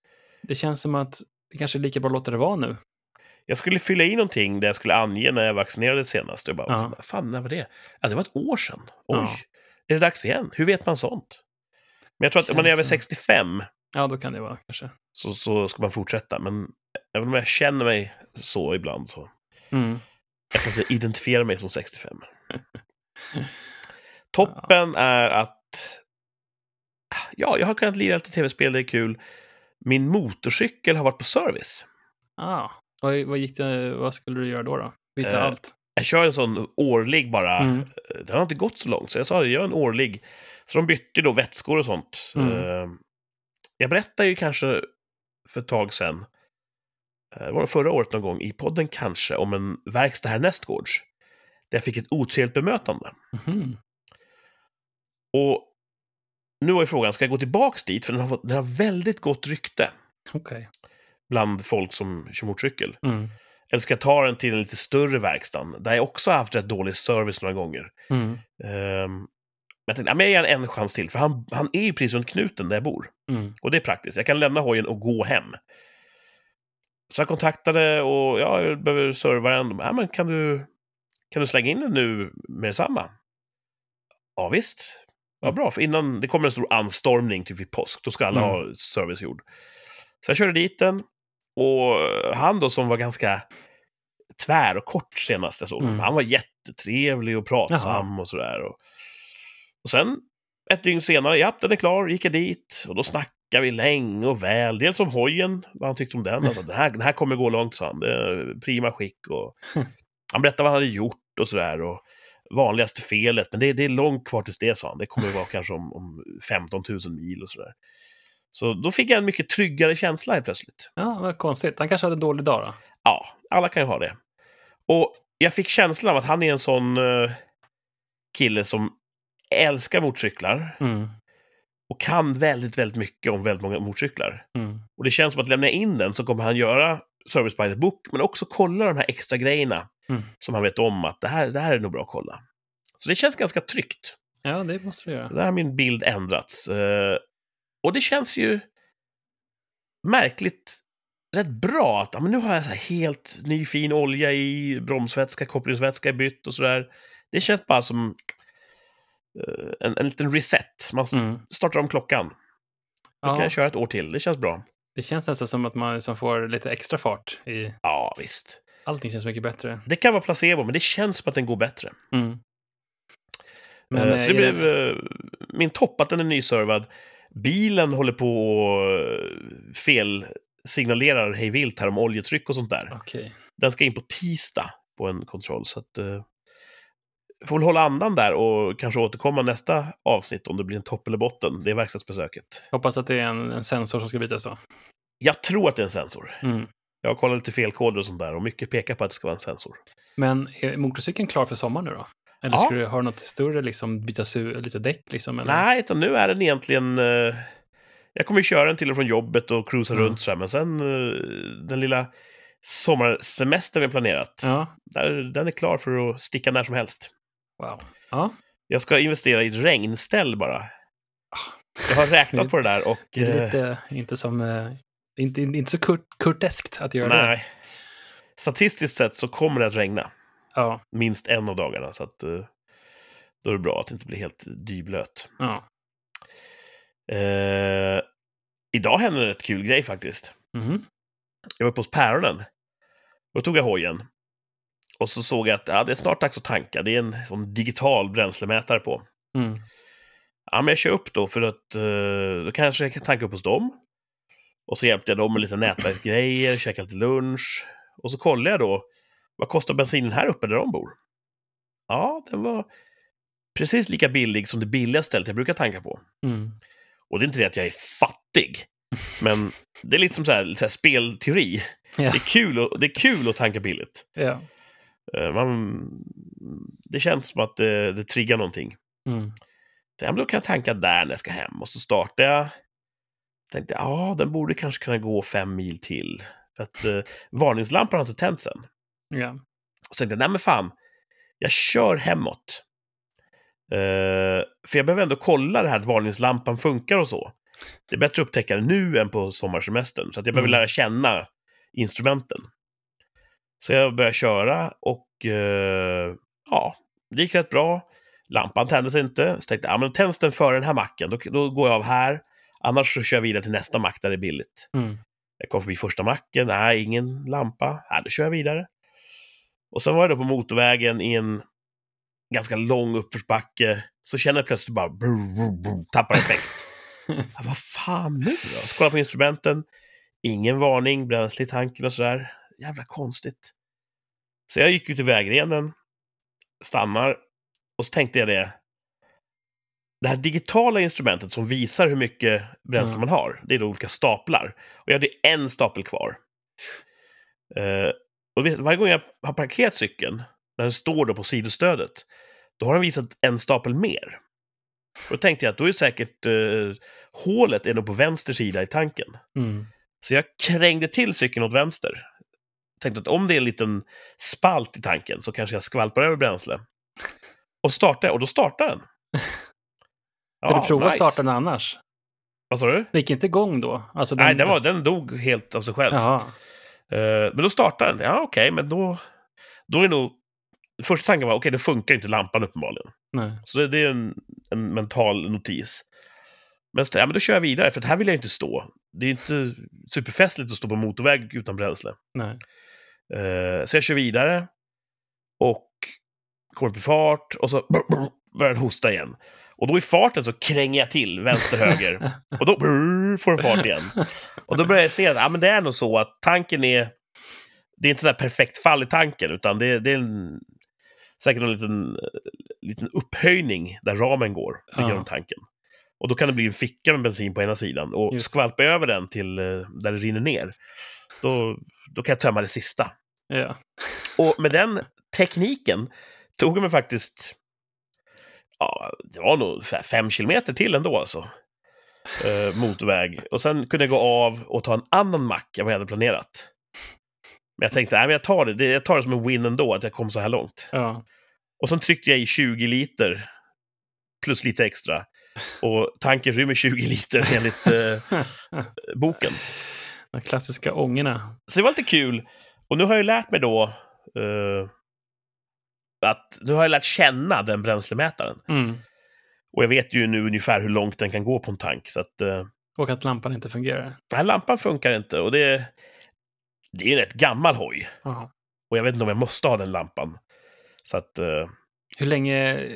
[SPEAKER 2] Det känns som att det kanske är lika bra att låta det vara nu.
[SPEAKER 1] Jag skulle fylla i någonting där jag skulle ange när jag vaccinerade senast. Jag bara,
[SPEAKER 2] Ja.
[SPEAKER 1] fan, när var det? Ja, det var ett år sedan. Oj,
[SPEAKER 2] Ja.
[SPEAKER 1] är det dags igen? Hur vet man sånt? Men jag tror att om man är över
[SPEAKER 2] som-
[SPEAKER 1] 65
[SPEAKER 2] Ja, då kan det vara kanske.
[SPEAKER 1] så, så ska man fortsätta. Men även om jag känner mig så ibland så
[SPEAKER 2] Mm.
[SPEAKER 1] jag kan inte identifiera mig som 65. Toppen är att ja, jag har kunnat lira lite tv-spel, det är kul. Min motorcykel har varit på service.
[SPEAKER 2] Ah, vad, vad, gick det, vad skulle du göra då? då? Byta
[SPEAKER 1] Eh,
[SPEAKER 2] allt?
[SPEAKER 1] Jag kör en sån årlig bara.
[SPEAKER 2] Mm.
[SPEAKER 1] Den har inte gått så långt, så jag sa jag gör en årlig. Så de bytte då vätskor och sånt.
[SPEAKER 2] Mm.
[SPEAKER 1] Eh, Jag berättade ju kanske för ett tag sedan, eh, det var förra året någon gång, i podden kanske, om en verkstad här nästgårds. Där jag fick ett otrevligt bemötande.
[SPEAKER 2] Mhm.
[SPEAKER 1] Och nu var ju frågan, ska jag gå tillbaks dit? För den har, fått, den har väldigt gott rykte
[SPEAKER 2] Okej.
[SPEAKER 1] bland folk som kör motorcykel.
[SPEAKER 2] Mm.
[SPEAKER 1] Eller ska jag ta den till en lite större verkstad, där jag också har haft rätt dålig service några gånger.
[SPEAKER 2] Mm.
[SPEAKER 1] Ehm, jag tänkte, ja, men jag ger en, chans till, för han, han är ju precis runt knuten där jag bor.
[SPEAKER 2] Mm.
[SPEAKER 1] Och det är praktiskt. Jag kan lämna hojen och gå hem. Så jag kontaktade och ja, jag behöver serva den. Ja, men kan du, kan du slänga in den nu med detsamma? Ja, visst. Ja, bra, för innan det kommer en stor anstormning typ vid påsk, då ska alla
[SPEAKER 2] Mm.
[SPEAKER 1] ha service gjord. Så jag körde dit den. Och han då som var ganska tvär och kort senast jag såg
[SPEAKER 2] Mm.
[SPEAKER 1] han var jättetrevlig och pratsam och sådär. Och, och sen ett dygn senare, ja, den är klar, gick jag dit och då snackade vi länge och väl. Dels om hojen, vad han tyckte om den. Alltså, den, här, den här kommer gå långt, sa han. Det är prima skick. Och han berättade vad han hade gjort och sådär. Och vanligaste felet, men det, det är långt kvar tills det, sa han. Det kommer att vara kanske om, om 15 000 mil och sådär. Så då fick jag en mycket tryggare känsla helt plötsligt.
[SPEAKER 2] Ja, vad konstigt. Han kanske hade en dålig dag då?
[SPEAKER 1] Ja, alla kan ju ha det. Och jag fick känslan av att han är en sån eh, kille som älskar motorcyklar
[SPEAKER 2] Mm.
[SPEAKER 1] och kan väldigt, väldigt mycket om väldigt många motorcyklar.
[SPEAKER 2] Mm.
[SPEAKER 1] Och det känns som att lämna in den så kommer han göra Service by the Book, men också kolla de här extra grejerna
[SPEAKER 2] Mm.
[SPEAKER 1] som han vet om att det här, det här är nog bra att kolla. Så det känns ganska tryggt.
[SPEAKER 2] Ja, det måste du göra.
[SPEAKER 1] Så där har min bild ändrats. Eh, och det känns ju märkligt rätt bra att men nu har jag så helt ny fin olja i, bromsvätska, kopplingsvätska är bytt och sådär. Det känns bara som en, en liten reset. Man
[SPEAKER 2] Mm.
[SPEAKER 1] startar om klockan. Då kan
[SPEAKER 2] Ja,
[SPEAKER 1] jag köra ett år till. Det känns bra.
[SPEAKER 2] det känns nästan som att man liksom får lite extra fart i...
[SPEAKER 1] Ja, visst.
[SPEAKER 2] Allting känns mycket bättre.
[SPEAKER 1] Det kan vara placebo, men det känns som att den går bättre.
[SPEAKER 2] Mm.
[SPEAKER 1] Men,
[SPEAKER 2] eh,
[SPEAKER 1] så det
[SPEAKER 2] är
[SPEAKER 1] blev eh, min topp att den är nyservad. Bilen håller på och eh, felsignalerar hej vilt här om oljetryck och sånt där.
[SPEAKER 2] Okej.
[SPEAKER 1] Den ska in på tisdag på en kontroll, så att... Eh, får väl hålla andan där och kanske återkomma nästa avsnitt om det blir en topp eller botten. Det är verkstadsbesöket.
[SPEAKER 2] Hoppas att det är en, en sensor som ska bytas då.
[SPEAKER 1] Jag tror att det är en sensor.
[SPEAKER 2] Mm.
[SPEAKER 1] Jag har kollat lite felkoder och sånt där och mycket pekar på att det ska vara en sensor.
[SPEAKER 2] Men är motorcykeln klar för sommaren nu då? Eller
[SPEAKER 1] Ja.
[SPEAKER 2] ska du ha något större, liksom bytas ut lite däck liksom? Eller?
[SPEAKER 1] Nej, utan nu är den egentligen... Eh, jag kommer köra den till och från jobbet och cruisa
[SPEAKER 2] Mm.
[SPEAKER 1] runt sådär, men sen eh, den lilla sommarsemestern vi planerat,
[SPEAKER 2] Ja,
[SPEAKER 1] där, den är klar för att sticka när som helst.
[SPEAKER 2] Wow. Ja,
[SPEAKER 1] Jag ska investera i ett regnställ bara. Jag har räknat på det där och...
[SPEAKER 2] det är
[SPEAKER 1] eh,
[SPEAKER 2] lite, inte som, eh, inte, inte så kurt, kurteskt att göra det.
[SPEAKER 1] nej. Statistiskt sett så kommer det att regna
[SPEAKER 2] Ja,
[SPEAKER 1] minst en av dagarna, så att eh, då är det bra att det inte blir helt dyblöt.
[SPEAKER 2] ja.
[SPEAKER 1] Eh, idag hände en rätt kul grej faktiskt.
[SPEAKER 2] Mhm.
[SPEAKER 1] Jag var uppe hos Päronen. Då tog jag hojen. Och så såg jag att ja, det är snart dags att tanka. Det är en sån digital bränslemätare på.
[SPEAKER 2] Mm.
[SPEAKER 1] Ja, men jag kör upp då för att eh, då kanske jag kan tanka upp hos dem. Och så hjälpte jag dem med lite nätverksgrejer, käkade lite lunch. Och så kollade jag då, vad kostar bensinen här uppe där de bor? Ja, den var precis lika billig som det billiga stället jag brukar tanka på.
[SPEAKER 2] Mm.
[SPEAKER 1] Och det är inte det att jag är fattig, men det är lite som så här, så här spelteori.
[SPEAKER 2] Ja.
[SPEAKER 1] Det, är kul att, det är kul att tanka billigt.
[SPEAKER 2] Ja.
[SPEAKER 1] Eh, Man, det känns som att det, det triggar någonting.
[SPEAKER 2] Mm.
[SPEAKER 1] Ja, men då kan jag tanka där när jag ska hem och så startar jag Tänkte, ja, den borde kanske kunna gå fem mil till. För att eh, varningslampan har inte tänts än.
[SPEAKER 2] Ja.
[SPEAKER 1] Och så tänkte jag, nej men fan, jag kör hemåt. Eh, för jag behöver ändå kolla det här att varningslampan funkar och så. Det är bättre att upptäcka det nu än på sommarsemestern. Så att jag behöver
[SPEAKER 2] Mm.
[SPEAKER 1] lära känna instrumenten. Så jag började köra och eh, ja, det gick rätt bra. Lampan tändes inte. Så tänkte jag, men tänds den före den här macken, då, då går jag av här. Annars så kör jag vidare till nästa mack där det är billigt.
[SPEAKER 2] Mm.
[SPEAKER 1] Jag kom förbi första macken, nej, ingen lampa. Nej, då kör jag vidare. Och sen var jag då på motorvägen i en ganska lång uppförsbacke. Så känner jag plötsligt bara brr, brr, brr, tappar effekt. ja, vad fan nu då? Så kollar jag på instrumenten. Ingen varning, bränsle i tanken och sådär. Jävla konstigt. Så jag gick ut i vägrenen, stannar och så tänkte jag det. Det här digitala instrumentet som visar hur mycket bränsle
[SPEAKER 2] Ja.
[SPEAKER 1] man har, det är då olika staplar. Och jag hade en stapel kvar. Eh, och varje gång jag har parkerat cykeln, när den står då på sidostödet, då har den visat en stapel mer. Och då tänkte jag att då är säkert eh, hålet är nog på vänster sida i tanken.
[SPEAKER 2] Mm.
[SPEAKER 1] Så jag krängde till cykeln åt vänster. Tänkte att om det är en liten spalt i tanken så kanske jag skvalpar över bränsle. Och startar jag, och då startar den.
[SPEAKER 2] Har du provat att
[SPEAKER 1] nice.
[SPEAKER 2] starta den annars?
[SPEAKER 1] Vad sa du?
[SPEAKER 2] Det gick inte igång då? Alltså
[SPEAKER 1] Nej, den, var, den dog helt av sig själv.
[SPEAKER 2] Jaha.
[SPEAKER 1] Eh, men då startade den. Ja, okej, men då, då är det nog... Första tanken var, okej, då funkar inte lampan uppenbarligen.
[SPEAKER 2] Nej.
[SPEAKER 1] Så det, det är en, en mental notis. Men, ja, men då kör jag vidare, för här vill jag inte stå. Det är inte superfestligt att stå på motorväg utan bränsle.
[SPEAKER 2] Nej.
[SPEAKER 1] Eh, så jag kör vidare och kommer i fart och så börjar den hosta igen. Och då i farten så kränger jag till vänster, höger. Och då får den fart igen. Och då börjar jag se att ja, men det är nog så att tanken är... Det är inte så perfekt fall i tanken, utan det, det är en, säkert en liten, liten upphöjning där ramen går
[SPEAKER 2] Ja.
[SPEAKER 1] genom tanken. Och då kan det bli en ficka med bensin på ena sidan. Och
[SPEAKER 2] Just.
[SPEAKER 1] skvalpar jag över den till eh, där det rinner ner, då, då kan jag tömma det sista.
[SPEAKER 2] Ja.
[SPEAKER 1] Och med den tekniken tog det mig faktiskt, ja, det var nog fem kilometer till ändå alltså. Eh, motorväg. Och sen kunde jag gå av och ta en annan mack än vad jag hade planerat. Men jag tänkte, nej men jag tar det, det, jag tar det som en win ändå, att jag kom så här långt.
[SPEAKER 2] ja.
[SPEAKER 1] Och sen tryckte jag i 20 liter, plus lite extra. Och tanken rymmer 20 liter enligt eh, boken.
[SPEAKER 2] De klassiska ångorna.
[SPEAKER 1] Så det var lite kul. Och nu har jag lärt mig då eh, att nu har jag lärt känna den bränslemätaren.
[SPEAKER 2] Mm.
[SPEAKER 1] Och jag vet ju nu ungefär hur långt den kan gå på en tank. Så att eh,
[SPEAKER 2] Och att lampan inte fungerar.
[SPEAKER 1] här lampan funkar inte. Och det, det är en rätt gammal hoj.
[SPEAKER 2] Jaha.
[SPEAKER 1] Och jag vet inte om jag måste ha den lampan. Så att eh,
[SPEAKER 2] Hur länge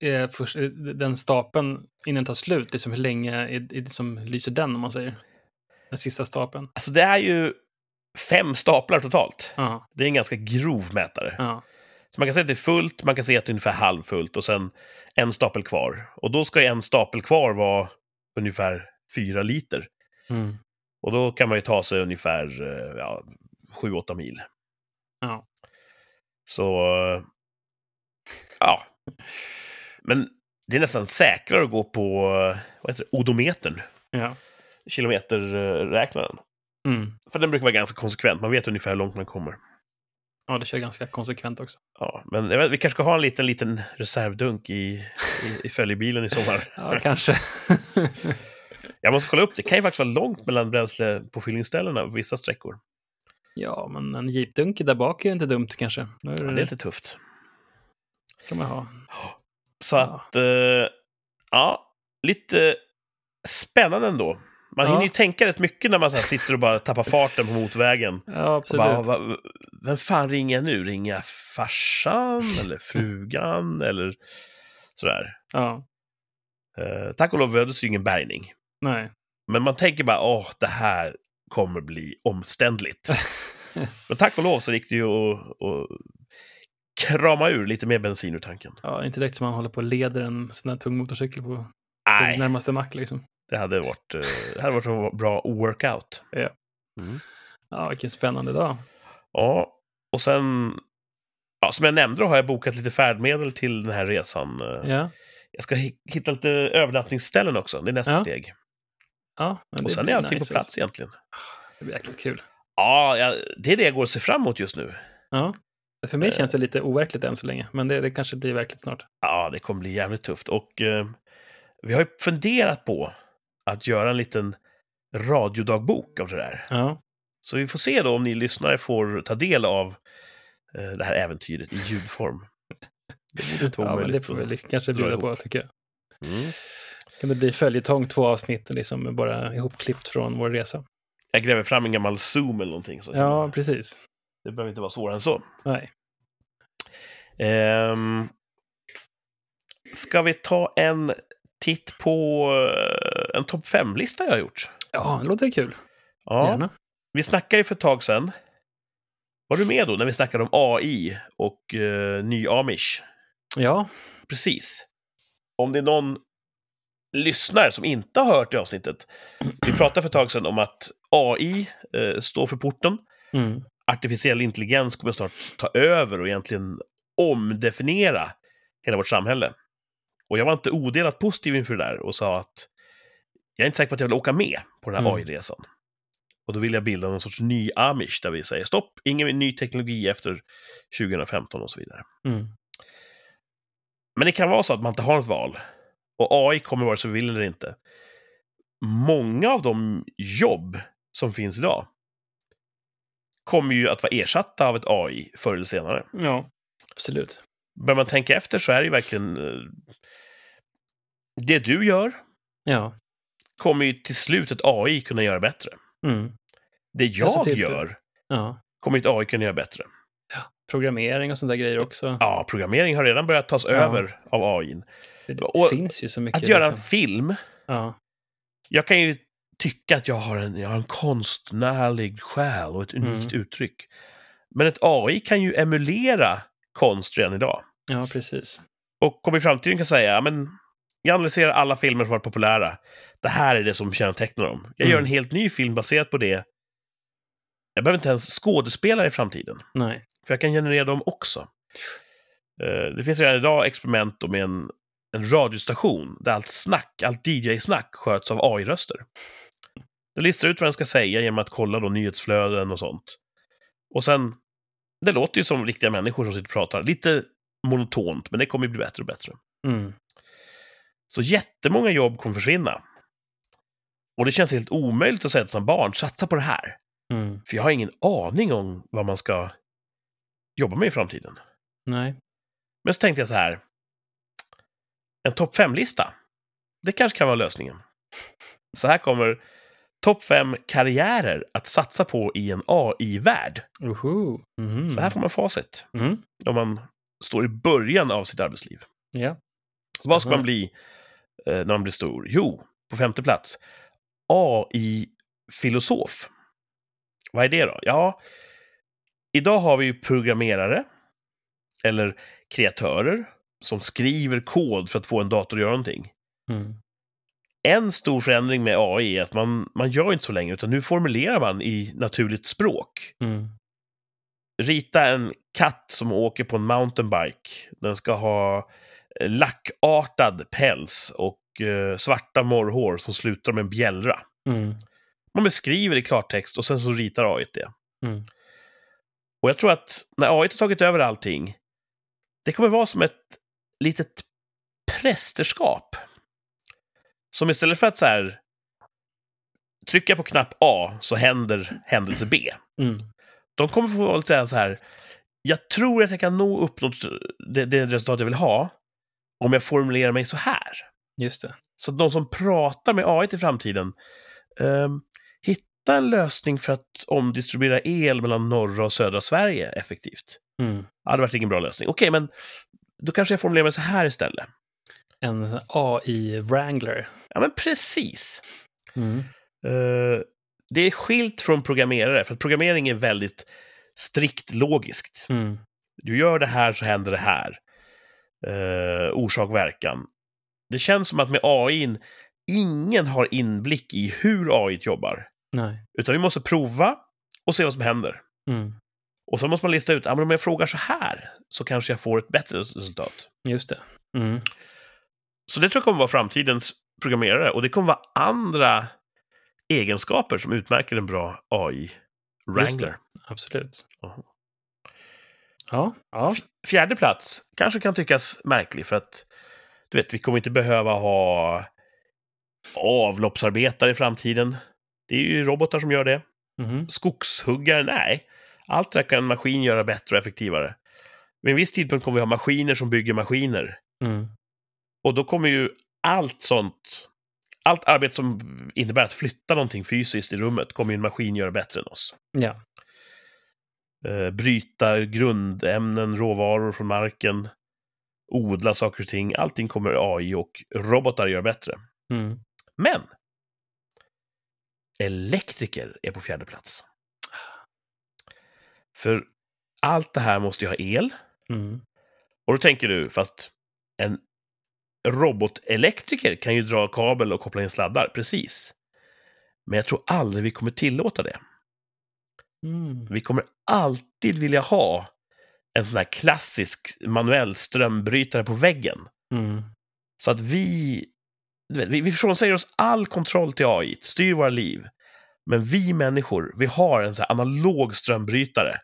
[SPEAKER 2] är först, är den stapeln innan den tar slut? Liksom hur länge är är det som lyser den om man säger? Den sista stapeln.
[SPEAKER 1] alltså det är ju fem staplar totalt.
[SPEAKER 2] Ja.
[SPEAKER 1] Det är en ganska grov mätare.
[SPEAKER 2] Ja.
[SPEAKER 1] Så man kan säga att det är fullt, man kan säga att det är ungefär halvfullt och sen en stapel kvar. Och då ska en stapel kvar vara ungefär fyra liter.
[SPEAKER 2] Mm.
[SPEAKER 1] Och då kan man ju ta sig ungefär eh, ja, 7-8 mil.
[SPEAKER 2] Ja.
[SPEAKER 1] Så, ja. Men det är nästan säkrare att gå på, eh, vad heter det, odometern,
[SPEAKER 2] Ja.
[SPEAKER 1] Kilometerräknaren.
[SPEAKER 2] Mm.
[SPEAKER 1] För den brukar vara ganska konsekvent, man vet ungefär hur långt man kommer.
[SPEAKER 2] ja, det kör ganska konsekvent också.
[SPEAKER 1] Ja, men vet, vi kanske ska ha en liten, liten reservdunk i, i, i följebilen i sommar.
[SPEAKER 2] Ja, kanske.
[SPEAKER 1] Jag måste kolla upp, det kan ju faktiskt vara långt mellan bränslepåfyllningsställena på vissa sträckor.
[SPEAKER 2] ja, men en jeepdunk där bak är ju inte dumt kanske. Är
[SPEAKER 1] Ja,
[SPEAKER 2] det,
[SPEAKER 1] det är lite tufft.
[SPEAKER 2] kan man ha.
[SPEAKER 1] Så
[SPEAKER 2] Ja.
[SPEAKER 1] att, eh, ja, lite spännande ändå. Man
[SPEAKER 2] Ja.
[SPEAKER 1] hinner ju tänka rätt mycket när man så sitter och bara tappar farten på motorvägen.
[SPEAKER 2] Ja, absolut.
[SPEAKER 1] bara, vem fan ringer jag nu? Ringer jag farsan eller frugan eller sådär?
[SPEAKER 2] Ja,
[SPEAKER 1] Eh, tack och lov behövdes ju ingen bärgning.
[SPEAKER 2] nej.
[SPEAKER 1] Men man tänker bara, åh, det här kommer bli omständligt. Men tack och lov så gick det ju att, att krama ur lite mer bensin ur tanken.
[SPEAKER 2] Ja, inte direkt som man håller på och leder en sån här tung motorcykel på
[SPEAKER 1] Nej,
[SPEAKER 2] närmaste mack liksom.
[SPEAKER 1] Det hade varit, eh, det hade varit en bra workout.
[SPEAKER 2] Ja.
[SPEAKER 1] Mm.
[SPEAKER 2] Ja, vilken spännande dag.
[SPEAKER 1] Ja, och sen, ja, som jag nämnde då har jag bokat lite färdmedel till den här resan. Eh,
[SPEAKER 2] Ja,
[SPEAKER 1] Jag ska hi- hitta lite övernattningsställen också, det är nästa
[SPEAKER 2] Ja.
[SPEAKER 1] steg.
[SPEAKER 2] Ja, men
[SPEAKER 1] Och sen är allting
[SPEAKER 2] nice,
[SPEAKER 1] på plats egentligen.
[SPEAKER 2] Det blir jäkligt kul.
[SPEAKER 1] Ja, ja, det är det jag går och ser fram emot just nu.
[SPEAKER 2] Ja. För mig
[SPEAKER 1] Eh.
[SPEAKER 2] känns det lite overkligt än så länge, men det, det kanske blir verkligt snart.
[SPEAKER 1] Ja, det kommer bli jävligt tufft. Och eh, vi har ju funderat på att göra en liten radiodagbok av det där.
[SPEAKER 2] Ja,
[SPEAKER 1] Så vi får se då om ni lyssnare får ta del av eh, det här äventyret i ljudform. Det borde inte vara
[SPEAKER 2] ja men det får vi kanske bjuda på, tycker jag.
[SPEAKER 1] Mm.
[SPEAKER 2] Kan det bli följetong, två avsnitt, liksom bara ihopklippt från vår resa?
[SPEAKER 1] Jag gräver fram en gammal Zoom eller någonting. Så
[SPEAKER 2] Ja, precis.
[SPEAKER 1] Det behöver inte vara svårare än så.
[SPEAKER 2] Nej.
[SPEAKER 1] Ehm, ska vi ta en titt på eh, en topp 5-lista jag har gjort?
[SPEAKER 2] Ja, det låter kul.
[SPEAKER 1] Ja,
[SPEAKER 2] Gärna.
[SPEAKER 1] vi snackade ju för ett tag sedan. Var du med då när vi snackade om AI och uh, ny Amish?
[SPEAKER 2] Ja,
[SPEAKER 1] Precis. Om det är någon lyssnare som inte har hört det avsnittet. Vi pratade för ett tag sedan om att AI eh, står för porten.
[SPEAKER 2] mm.
[SPEAKER 1] Artificiell intelligens kommer snart ta över och egentligen omdefiniera hela vårt samhälle. Och jag var inte odelat positiv inför det där och sa att jag är inte säker på att jag vill åka med på den här
[SPEAKER 2] Mm.
[SPEAKER 1] AI-resan. Och då vill jag bilda någon sorts ny Amish där vi säger stopp, ingen ny teknologi efter 2015 och så vidare.
[SPEAKER 2] Mm.
[SPEAKER 1] Men det kan vara så att man inte har något val. Och AI kommer vare sig vi vill eller inte. Många av de jobb som finns idag kommer ju att vara ersatta av ett AI förr eller senare.
[SPEAKER 2] ja, absolut.
[SPEAKER 1] Börjar man tänka efter så är det ju verkligen... eh, Det du gör
[SPEAKER 2] Ja.
[SPEAKER 1] Kommer ju till slut ett AI kunna göra bättre.
[SPEAKER 2] Mm.
[SPEAKER 1] Det jag
[SPEAKER 2] Alltså typ-
[SPEAKER 1] gör
[SPEAKER 2] ja.
[SPEAKER 1] kommer ett AI kunna göra bättre.
[SPEAKER 2] Programmering och sådana där grejer också.
[SPEAKER 1] Ja, programmering har redan börjat tas
[SPEAKER 2] Ja.
[SPEAKER 1] över av AI.
[SPEAKER 2] Det
[SPEAKER 1] och
[SPEAKER 2] finns ju så mycket.
[SPEAKER 1] Att göra en
[SPEAKER 2] liksom.
[SPEAKER 1] film
[SPEAKER 2] Ja.
[SPEAKER 1] jag kan ju tycka att jag har en, jag har en konstnärlig själ och ett unikt
[SPEAKER 2] Mm.
[SPEAKER 1] uttryck. Men ett AI kan ju emulera konst redan idag.
[SPEAKER 2] ja, precis.
[SPEAKER 1] Och kommer i framtiden kan säga, ja, men jag analyserar alla filmer som varit populära. Det här är det som kännetecknar dem. Jag gör en
[SPEAKER 2] Mm.
[SPEAKER 1] helt ny film baserat på det. Jag behöver inte ens skådespelare i framtiden.
[SPEAKER 2] Nej.
[SPEAKER 1] För jag kan generera dem också. Eh, Det finns redan idag experiment med en, en radiostation där allt snack, allt DJ-snack sköts av AI-röster. Det listar ut vad den ska säga genom att kolla då nyhetsflöden och sånt. Och sen, det låter ju som riktiga människor som sitter och pratar. Lite monotont, men det kommer ju bli bättre och bättre.
[SPEAKER 2] Mm.
[SPEAKER 1] Så jättemånga jobb kommer försvinna. Och det känns helt omöjligt att säga som barn, satsa på det här.
[SPEAKER 2] Mm.
[SPEAKER 1] För jag har ingen aning om vad man ska jobba med i framtiden.
[SPEAKER 2] Nej.
[SPEAKER 1] Men så tänkte jag så här. En topp 5-lista. Det kanske kan vara lösningen. Så här kommer topp 5 karriärer att satsa på i en AI-värld.
[SPEAKER 2] Uhu. Mhm.
[SPEAKER 1] Så här får man facit
[SPEAKER 2] Mm.
[SPEAKER 1] om man står i början av sitt arbetsliv.
[SPEAKER 2] Ja.
[SPEAKER 1] Vad ska man bli eh, när man blir stor? Jo, på femte plats. AI-filosof. Vad är det då? Ja, idag har vi ju programmerare eller kreatörer som skriver kod för att få en dator att göra någonting.
[SPEAKER 2] Mm.
[SPEAKER 1] En stor förändring med AI är att man, man gör inte så länge, utan nu formulerar man i naturligt språk.
[SPEAKER 2] Mm.
[SPEAKER 1] Rita en katt som åker på en mountainbike. Den ska ha eh, lackartad päls och eh, svarta morrhår som slutar med en bjällra.
[SPEAKER 2] Mm.
[SPEAKER 1] Man beskriver i klartext och sen så ritar AI det.
[SPEAKER 2] Mm.
[SPEAKER 1] Och jag tror att när AI har tagit över allting, det kommer vara som ett litet prästerskap. Som istället för att så här trycka på knapp A så händer händelse B.
[SPEAKER 2] Mm.
[SPEAKER 1] De kommer få lite säga så här, jag tror att jag kan nå uppnå det, det resultat jag vill ha om jag formulerar mig så här.
[SPEAKER 2] Just det.
[SPEAKER 1] Så de som pratar med AI i framtiden, ehm, hitta en lösning för att omdistribuera el mellan norra och södra Sverige effektivt.
[SPEAKER 2] Mm.
[SPEAKER 1] Ja, det varit ingen bra lösning. Okej, men då kanske jag formulerar mig så här istället.
[SPEAKER 2] En AI-wrangler.
[SPEAKER 1] Ja, men precis.
[SPEAKER 2] Mm.
[SPEAKER 1] Eh, det är skilt från programmerare, för att programmering är väldigt strikt logiskt.
[SPEAKER 2] Mm.
[SPEAKER 1] Du gör det här så händer det här. Uh, orsak, verkan. Det känns som att med AI, ingen har inblick i hur AI jobbar.
[SPEAKER 2] Nej.
[SPEAKER 1] Utan vi måste prova och se vad som händer.
[SPEAKER 2] Mm.
[SPEAKER 1] Och så måste man lista ut, ja, men om jag frågar så här så kanske jag får ett bättre resultat.
[SPEAKER 2] Just det. Mm.
[SPEAKER 1] Så det tror jag kommer vara framtidens programmerare och det kommer vara andra egenskaper som utmärker en bra AI-wrangler.
[SPEAKER 2] Absolut.
[SPEAKER 1] Jaha.
[SPEAKER 2] Ja, ja.
[SPEAKER 1] Fjärde plats kanske kan tyckas märklig för att du vet, vi kommer inte behöva ha avloppsarbetare i framtiden. Det är ju robotar som gör det.
[SPEAKER 2] Mhm.
[SPEAKER 1] Skogshuggare, nej. Allt det här kan en maskin göra bättre och effektivare. Vid en viss tidpunkt kommer vi ha maskiner som bygger maskiner.
[SPEAKER 2] Mm.
[SPEAKER 1] Och då kommer ju allt sånt, allt arbete som innebär att flytta någonting fysiskt i rummet kommer ju en maskin göra bättre än oss.
[SPEAKER 2] Ja.
[SPEAKER 1] Eh, bryta grundämnen, råvaror från marken, odla saker och ting. Allting kommer AI och robotar göra bättre.
[SPEAKER 2] Mm.
[SPEAKER 1] Men elektriker är på fjärde plats. För allt det här måste ju ha el.
[SPEAKER 2] Mm.
[SPEAKER 1] Och då tänker du, fast en robotelektriker kan ju dra kabel och koppla in sladdar, precis. Men jag tror aldrig vi kommer tillåta det.
[SPEAKER 2] Mm.
[SPEAKER 1] Vi kommer alltid vilja ha en sån här klassisk manuell strömbrytare på väggen.
[SPEAKER 2] Mm.
[SPEAKER 1] Så att vi, vet, vi, vi frånsäger oss all kontroll till AI, styr våra liv. Men vi människor, vi har en sån här analog strömbrytare.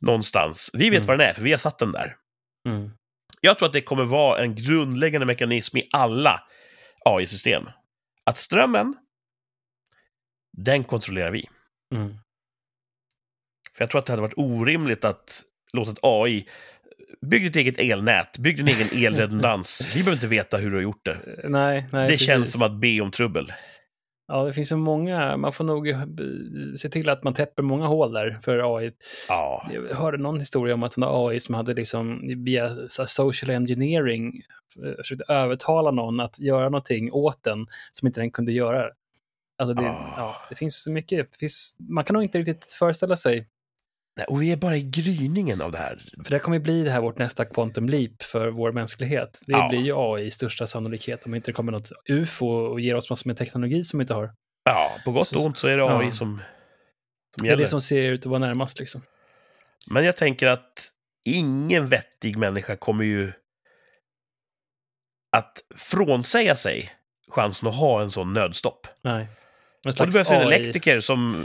[SPEAKER 1] Någonstans. Vi vet
[SPEAKER 2] Mm.
[SPEAKER 1] vad den är, för vi har satt den där.
[SPEAKER 2] Mm.
[SPEAKER 1] Jag tror att det kommer vara en grundläggande mekanism i alla AI-system. Att strömmen, den kontrollerar vi.
[SPEAKER 2] Mm.
[SPEAKER 1] För jag tror att det hade varit orimligt att låta ett AI Bygg ditt eget elnät, bygg din egen elredundans. Vi behöver inte veta hur du har gjort det.
[SPEAKER 2] Nej, nej.
[SPEAKER 1] det
[SPEAKER 2] precis.
[SPEAKER 1] känns som att be om trubbel.
[SPEAKER 2] Ja, det finns så många. Man får nog eh, se till att man täpper många hål där för AI.
[SPEAKER 1] Ja,
[SPEAKER 2] Jag hörde någon historia om att en AI som hade liksom via social engineering eh, försökt övertala någon att göra någonting åt den som inte den kunde göra. Alltså det,
[SPEAKER 1] Ah.
[SPEAKER 2] ja, det finns så mycket. Det finns, man kan nog inte riktigt föreställa sig.
[SPEAKER 1] Och vi är bara i gryningen av det här.
[SPEAKER 2] För det kommer ju bli det här vårt nästa quantum leap för vår mänsklighet. Det
[SPEAKER 1] Ja.
[SPEAKER 2] blir ju AI i största sannolikhet om inte det kommer något UFO och ger oss massor med teknologi som vi inte har.
[SPEAKER 1] Ja, på gott och ont så är det AI
[SPEAKER 2] ja.
[SPEAKER 1] som, som
[SPEAKER 2] Det är
[SPEAKER 1] gäller.
[SPEAKER 2] det som ser ut att vara närmast liksom.
[SPEAKER 1] Men jag tänker att ingen vettig människa kommer ju att frånsäga sig chansen att ha en sån nödstopp.
[SPEAKER 2] Nej.
[SPEAKER 1] Och det behövs en elektriker som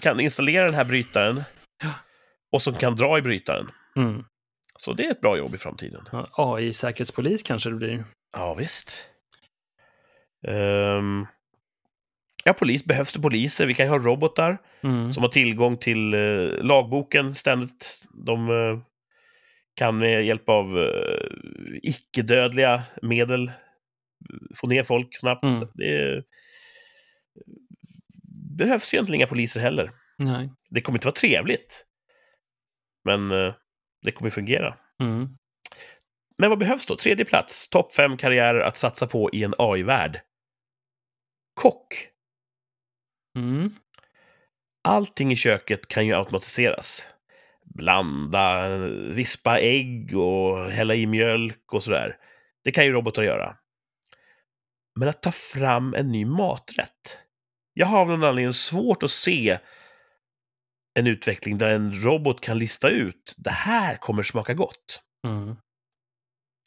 [SPEAKER 1] kan installera den här brytaren. Och som kan dra i brytaren.
[SPEAKER 2] Mm.
[SPEAKER 1] Så det är ett bra jobb i framtiden.
[SPEAKER 2] Ja, AI-säkerhetspolis kanske det blir.
[SPEAKER 1] Ja, visst. Ehm, ja, polis. Behövs det poliser? Vi kan ju ha robotar
[SPEAKER 2] Mm.
[SPEAKER 1] som har tillgång till eh, lagboken ständigt. De eh, kan med hjälp av eh, icke-dödliga medel få ner folk snabbt.
[SPEAKER 2] Mm.
[SPEAKER 1] Det behövs egentligen inga poliser heller.
[SPEAKER 2] Nej.
[SPEAKER 1] Det kommer inte vara trevligt. Men eh, det kommer fungera.
[SPEAKER 2] Mm.
[SPEAKER 1] Men vad behövs då? Tredje plats, topp fem karriärer att satsa på i en AI-värld. Kock.
[SPEAKER 2] Mm.
[SPEAKER 1] Allting i köket kan ju automatiseras. Blanda, vispa ägg och hälla i mjölk och sådär. Det kan ju robotar göra. Men att ta fram en ny maträtt. Jag har av någon anledning svårt att se en utveckling där en robot kan lista ut det här kommer smaka gott.
[SPEAKER 2] Mm.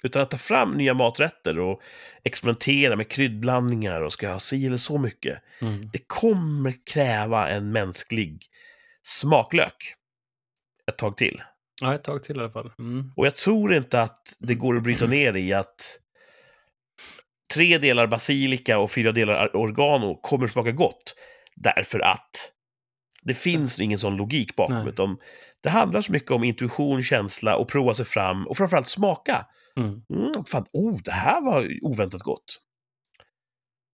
[SPEAKER 1] Utan att ta fram nya maträtter och experimentera med kryddblandningar och ska jag ha si eller så mycket.
[SPEAKER 2] Mm.
[SPEAKER 1] Det kommer kräva en mänsklig smaklök ett tag till.
[SPEAKER 2] Ja, ett tag till i alla fall. Mm.
[SPEAKER 1] Och jag tror inte att det går att bryta ner i att tre delar basilika och fyra delar oregano kommer smaka gott. Därför att det finns ingen sån logik bakom.
[SPEAKER 2] Nej.
[SPEAKER 1] Utan det handlar så mycket om intuition, känsla och prova sig fram och framförallt smaka.
[SPEAKER 2] Mm.
[SPEAKER 1] Mm, fan, oh, det här var oväntat gott.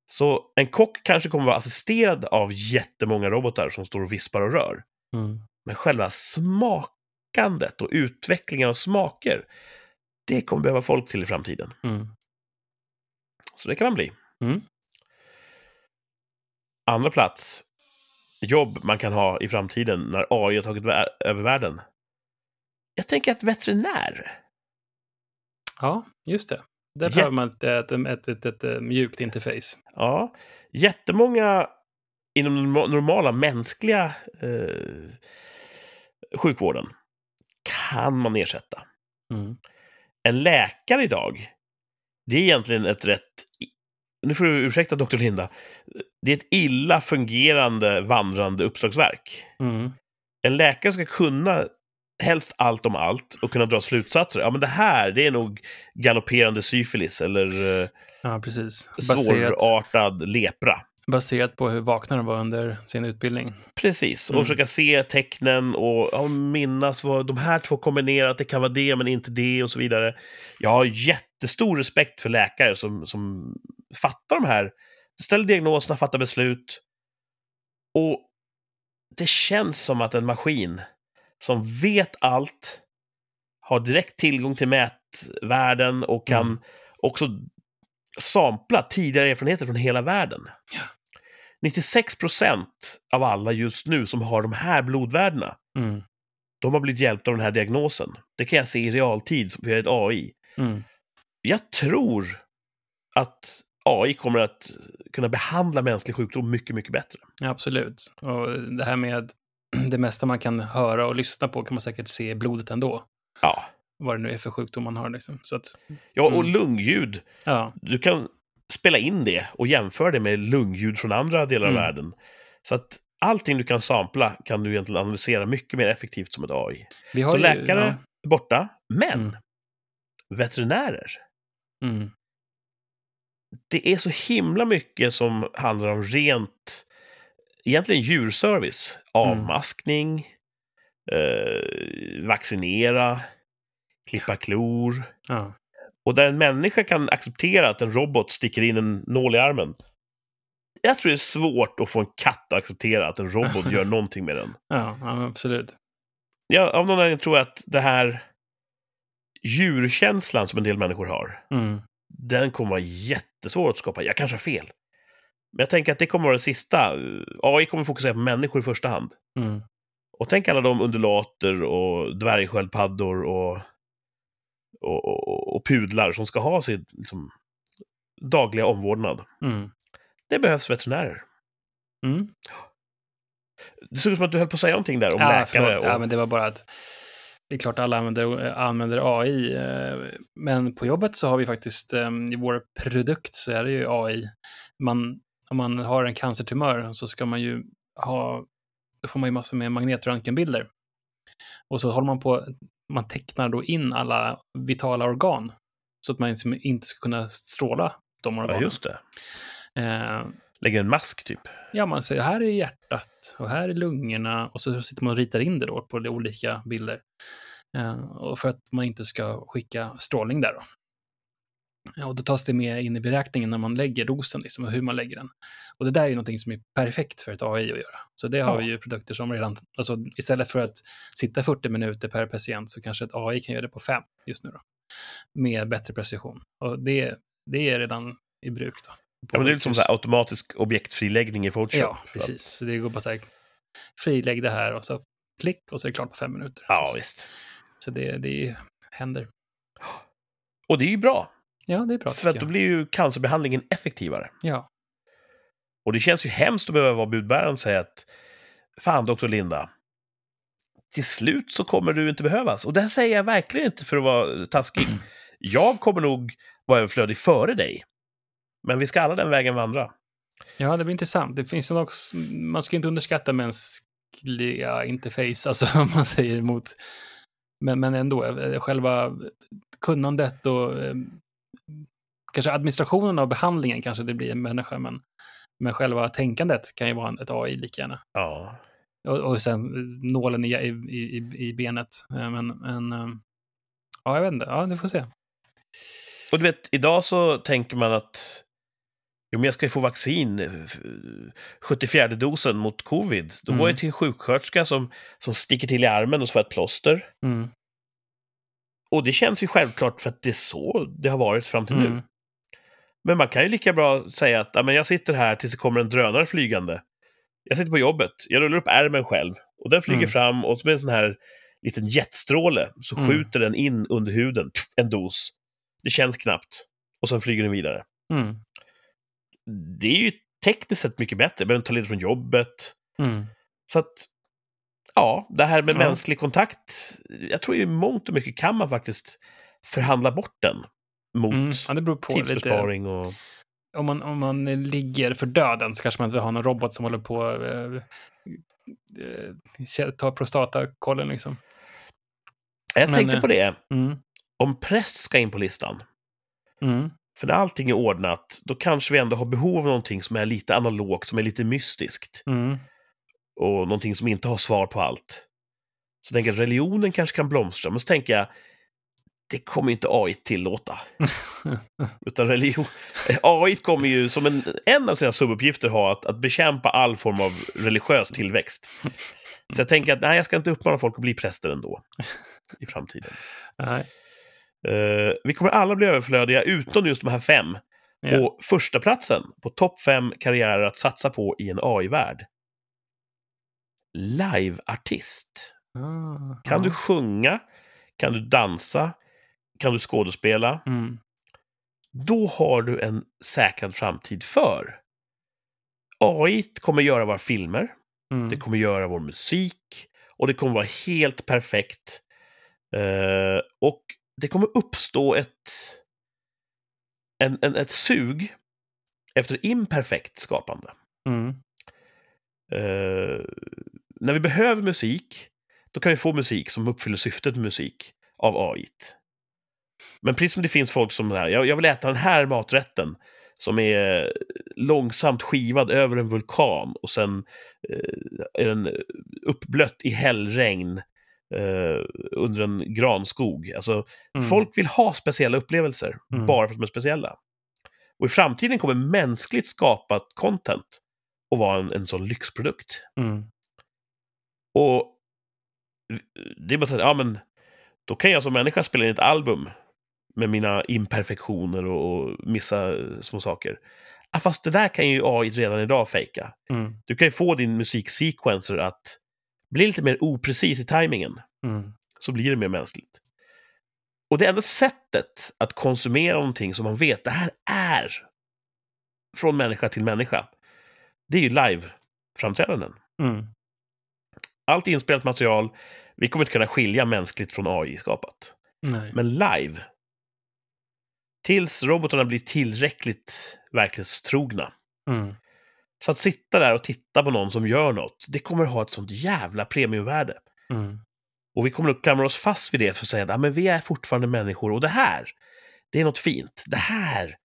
[SPEAKER 1] Så en kock kanske kommer vara assisterad av jättemånga robotar som står och vispar och rör.
[SPEAKER 2] Mm.
[SPEAKER 1] Men själva smakandet och utvecklingen av smaker, det kommer behöva folk till i framtiden.
[SPEAKER 2] Mm.
[SPEAKER 1] Så det kan man bli.
[SPEAKER 2] Mm.
[SPEAKER 1] Andra plats, jobb man kan ha i framtiden när AI har tagit över världen. Jag tänker att veterinär.
[SPEAKER 2] Ja, just det. Där
[SPEAKER 1] Jätte-
[SPEAKER 2] behöver man ett, ett, ett, ett, mjukt interface.
[SPEAKER 1] Ja, jättemånga inom den norma- normala mänskliga eh, sjukvården kan man ersätta.
[SPEAKER 2] Mm.
[SPEAKER 1] En läkare idag, det är egentligen ett rätt... Nu får du ursäkta, doktor Linda. Det är ett illa fungerande vandrande uppslagsverk.
[SPEAKER 2] Mm.
[SPEAKER 1] En läkare ska kunna helst allt om allt och kunna dra slutsatser. Ja, men det här, det är nog galopperande syfilis eller eh,
[SPEAKER 2] Ja, precis.
[SPEAKER 1] Svårartad lepra.
[SPEAKER 2] baserat på hur vakna de var under sin utbildning.
[SPEAKER 1] Precis, och
[SPEAKER 2] Mm.
[SPEAKER 1] försöka se tecknen och ja, minnas vad de här två kombinerat, det kan vara det men inte det och så vidare. Jag har jättestor respekt för läkare som, som fattar de här, ställer diagnoserna, fattar beslut. Och det känns som att en maskin som vet allt, har direkt tillgång till mätvärden och kan
[SPEAKER 2] Mm.
[SPEAKER 1] också sampla tidigare erfarenheter från hela världen. 96 procent av alla just nu som har de här blodvärdena,
[SPEAKER 2] Mm.
[SPEAKER 1] de har blivit hjälpta av den här diagnosen. Det kan jag se i realtid, för jag är ett AI.
[SPEAKER 2] Mm.
[SPEAKER 1] Jag tror att AI kommer att kunna behandla mänsklig sjukdom mycket, mycket bättre.
[SPEAKER 2] Ja, absolut. Och det här med det mesta man kan höra och lyssna på kan man säkert se i blodet ändå.
[SPEAKER 1] Ja,
[SPEAKER 2] Vad det nu är för sjukdom man har. Liksom. Så att,
[SPEAKER 1] ja och
[SPEAKER 2] Mm.
[SPEAKER 1] lungljud,
[SPEAKER 2] ja,
[SPEAKER 1] du kan spela in det och jämföra det med lungljud från andra delar av
[SPEAKER 2] Mm.
[SPEAKER 1] världen. Så att allting du kan sampla kan du egentligen analysera mycket mer effektivt som ett AI.
[SPEAKER 2] vi har
[SPEAKER 1] Så
[SPEAKER 2] ju,
[SPEAKER 1] läkare är borta, men
[SPEAKER 2] Mm.
[SPEAKER 1] veterinärer,
[SPEAKER 2] Ja, mm,
[SPEAKER 1] det är så himla mycket som handlar om rent, egentligen djurservice. Avmaskning, eh, vaccinera, klippa klor.
[SPEAKER 2] ja.
[SPEAKER 1] Och där en människa kan acceptera att en robot sticker in en nål i armen. Jag tror det är svårt att få en katt att acceptera att en robot gör någonting med den.
[SPEAKER 2] Ja, ja, absolut.
[SPEAKER 1] Jag, av någon anledning tror jag att det här djurkänslan som en del människor har,
[SPEAKER 2] Mm,
[SPEAKER 1] den kommer vara jättesvår att skapa. Jag kanske har fel. Men jag tänker att det kommer vara det sista. AI kommer fokusera på människor i första hand.
[SPEAKER 2] mm,
[SPEAKER 1] Och tänk alla de undulater och dvärgsköldpaddor och, och, och, och pudlar som ska ha sin liksom, dagliga omvårdnad.
[SPEAKER 2] mm,
[SPEAKER 1] Det behövs veterinärer.
[SPEAKER 2] mm.
[SPEAKER 1] Det såg ut som att du höll på att säga någonting där om
[SPEAKER 2] ja,
[SPEAKER 1] läkare. Och...
[SPEAKER 2] Ja, men det var bara att det är klart alla använder, använder AI, eh, men på jobbet så har vi faktiskt eh, i vår produkt så är det ju AI. Man, om man har en cancertumör så ska man ju ha, då får man ju massor med magnetröntgenbilder. Och så håller man på, man tecknar då in alla vitala organ så att man liksom inte ska kunna stråla de
[SPEAKER 1] Ja,
[SPEAKER 2] organen.
[SPEAKER 1] just det. Lägger en mask typ.
[SPEAKER 2] Ja, man säger här är hjärtat och här är lungorna och så sitter man och ritar in det då på de olika bilder. Eh, och för att man inte ska skicka strålning där då. Ja, och då tas det med in i beräkningen när man lägger dosen, liksom, och hur man lägger den. Och det där är ju någonting som är perfekt för ett AI att göra. Så det har
[SPEAKER 1] Ja.
[SPEAKER 2] vi ju produkter som redan, alltså istället för att sitta 40 minuter per patient så kanske ett AI kan göra det på fem just nu då. Med bättre precision. Och det, det är redan i bruk då.
[SPEAKER 1] Ja, men det är lite som så automatisk objektfriläggning i Photoshop.
[SPEAKER 2] Ja, precis. Så det går bara så här, frilägg det här och så klick och så är det klart på fem minuter.
[SPEAKER 1] Ja,
[SPEAKER 2] så,
[SPEAKER 1] visst.
[SPEAKER 2] så det, det händer.
[SPEAKER 1] Och det är ju bra.
[SPEAKER 2] Ja, det är bra
[SPEAKER 1] för att då blir ju cancerbehandlingen effektivare.
[SPEAKER 2] Ja,
[SPEAKER 1] Och det känns ju hemskt att behöva vara budbäraren och säga att fan, doktor Linda, till slut så kommer du inte behövas. Och det här säger jag verkligen inte för att vara taskig. Jag kommer nog vara överflödig före dig. Men vi ska alla den vägen vandra.
[SPEAKER 2] ja, det blir intressant. Det finns också, man ska inte underskatta mänskliga interface, alltså om man säger emot. Men, men ändå, eh, själva kunnandet och eh, kanske administrationen av behandlingen kanske det blir en människa, men, men själva tänkandet kan ju vara ett AI lika gärna.
[SPEAKER 1] Ja.
[SPEAKER 2] Och, och sen nålen i, i, i, i benet. Eh, Men, men eh, ja, jag vet inte. Ja, du får se.
[SPEAKER 1] Och du vet, idag så tänker man att jo, men jag ska ju få vaccin, eh, 74 dosen mot covid. Då går
[SPEAKER 2] Mm.
[SPEAKER 1] jag till en sjuksköterska som, som sticker till i armen och så får jag ett plåster.
[SPEAKER 2] Mm.
[SPEAKER 1] Och det känns ju självklart för att det är så det har varit fram till nu.
[SPEAKER 2] Mm.
[SPEAKER 1] Men man kan ju lika bra säga att men jag sitter här tills det kommer en drönare flygande. Jag sitter på jobbet, jag rullar upp ärmen själv och den flyger
[SPEAKER 2] Mm.
[SPEAKER 1] fram och så med en sån här liten jetstråle så
[SPEAKER 2] Mm.
[SPEAKER 1] skjuter den in under huden, pff, en dos. Det känns knappt. Och sen flyger den vidare.
[SPEAKER 2] Mm.
[SPEAKER 1] Det är ju tekniskt sett mycket bättre. Behöver inte ta ledigt från jobbet.
[SPEAKER 2] Mm.
[SPEAKER 1] Så att, ja, det här med
[SPEAKER 2] Ja.
[SPEAKER 1] mänsklig kontakt. Jag tror i mångt och mycket kan man faktiskt förhandla bort den mot
[SPEAKER 2] Mm. Ja, det beror på lite.
[SPEAKER 1] tidsbesparing och...
[SPEAKER 2] om man, om man ligger för döden så kanske man inte vill ha någon robot som håller på att eh, eh, ta prostatakollen liksom.
[SPEAKER 1] Jag
[SPEAKER 2] Men,
[SPEAKER 1] tänkte
[SPEAKER 2] eh,
[SPEAKER 1] på det,
[SPEAKER 2] Mm.
[SPEAKER 1] om press ska in på listan.
[SPEAKER 2] Mm.
[SPEAKER 1] För när allting är ordnat, då kanske vi ändå har behov av någonting som är lite analogt, som är lite mystiskt.
[SPEAKER 2] Mm.
[SPEAKER 1] Och någonting som inte har svar på allt. Så jag tänker att religionen kanske kan blomstra, men så tänker jag, det kommer inte AI tillåta. Utan religion... AI kommer ju som en, en av sina subuppgifter ha att, att bekämpa all form av religiös tillväxt. Så jag tänker att nej, jag ska inte uppmana folk att bli präster ändå i framtiden.
[SPEAKER 2] Nej.
[SPEAKER 1] Eh, vi kommer alla bli överflödiga utom just de här fem.
[SPEAKER 2] Ja.
[SPEAKER 1] Och första platsen på topp fem karriärer att satsa på i en AI-värld. Live-artist.
[SPEAKER 2] Ah,
[SPEAKER 1] Kan du sjunga? Kan du dansa? Kan du skådespela?
[SPEAKER 2] Mm.
[SPEAKER 1] Då har du en säkrad framtid för AI kommer göra våra filmer,
[SPEAKER 2] Mm.
[SPEAKER 1] det kommer göra vår musik och det kommer vara helt perfekt. Eh, och det kommer uppstå ett, en, en, ett sug efter imperfekt skapande.
[SPEAKER 2] Mm.
[SPEAKER 1] Eh, när vi behöver musik, då kan vi få musik som uppfyller syftet med musik av AI. Men precis som det finns folk som här, jag, jag vill äta den här maträtten som är långsamt skivad över en vulkan och sen eh, är den uppblött i hällregn eh, under en granskog. Alltså,
[SPEAKER 2] Mm.
[SPEAKER 1] folk vill ha speciella upplevelser
[SPEAKER 2] Mm.
[SPEAKER 1] bara för att de är speciella. Och i framtiden kommer mänskligt skapat content att vara en, en sån lyxprodukt.
[SPEAKER 2] Mm.
[SPEAKER 1] Och det är bara så att, ja men, då kan jag som människa spela in ett album med mina imperfektioner och, och missa eh, små saker. Ja, fast det där kan ju AI redan idag fejka.
[SPEAKER 2] Mm.
[SPEAKER 1] Du kan ju få din musiksequencer att bli lite mer oprecis i tajmingen,
[SPEAKER 2] Mm.
[SPEAKER 1] så blir det mer mänskligt. Och det enda sättet att konsumera någonting som man vet, det här är från människa till människa, det är ju live-framträdanden.
[SPEAKER 2] Mm.
[SPEAKER 1] Allt inspelat material, vi kommer inte kunna skilja mänskligt från AI-skapat. Men live, tills robotarna blir tillräckligt verklighetstrogna.
[SPEAKER 2] Mm.
[SPEAKER 1] Så att sitta där och titta på någon som gör något, det kommer ha ett sånt jävla premiumvärde.
[SPEAKER 2] Mm.
[SPEAKER 1] Och vi kommer att klamra oss fast vid det för att säga att men vi är fortfarande människor och det här, det är något fint. Det här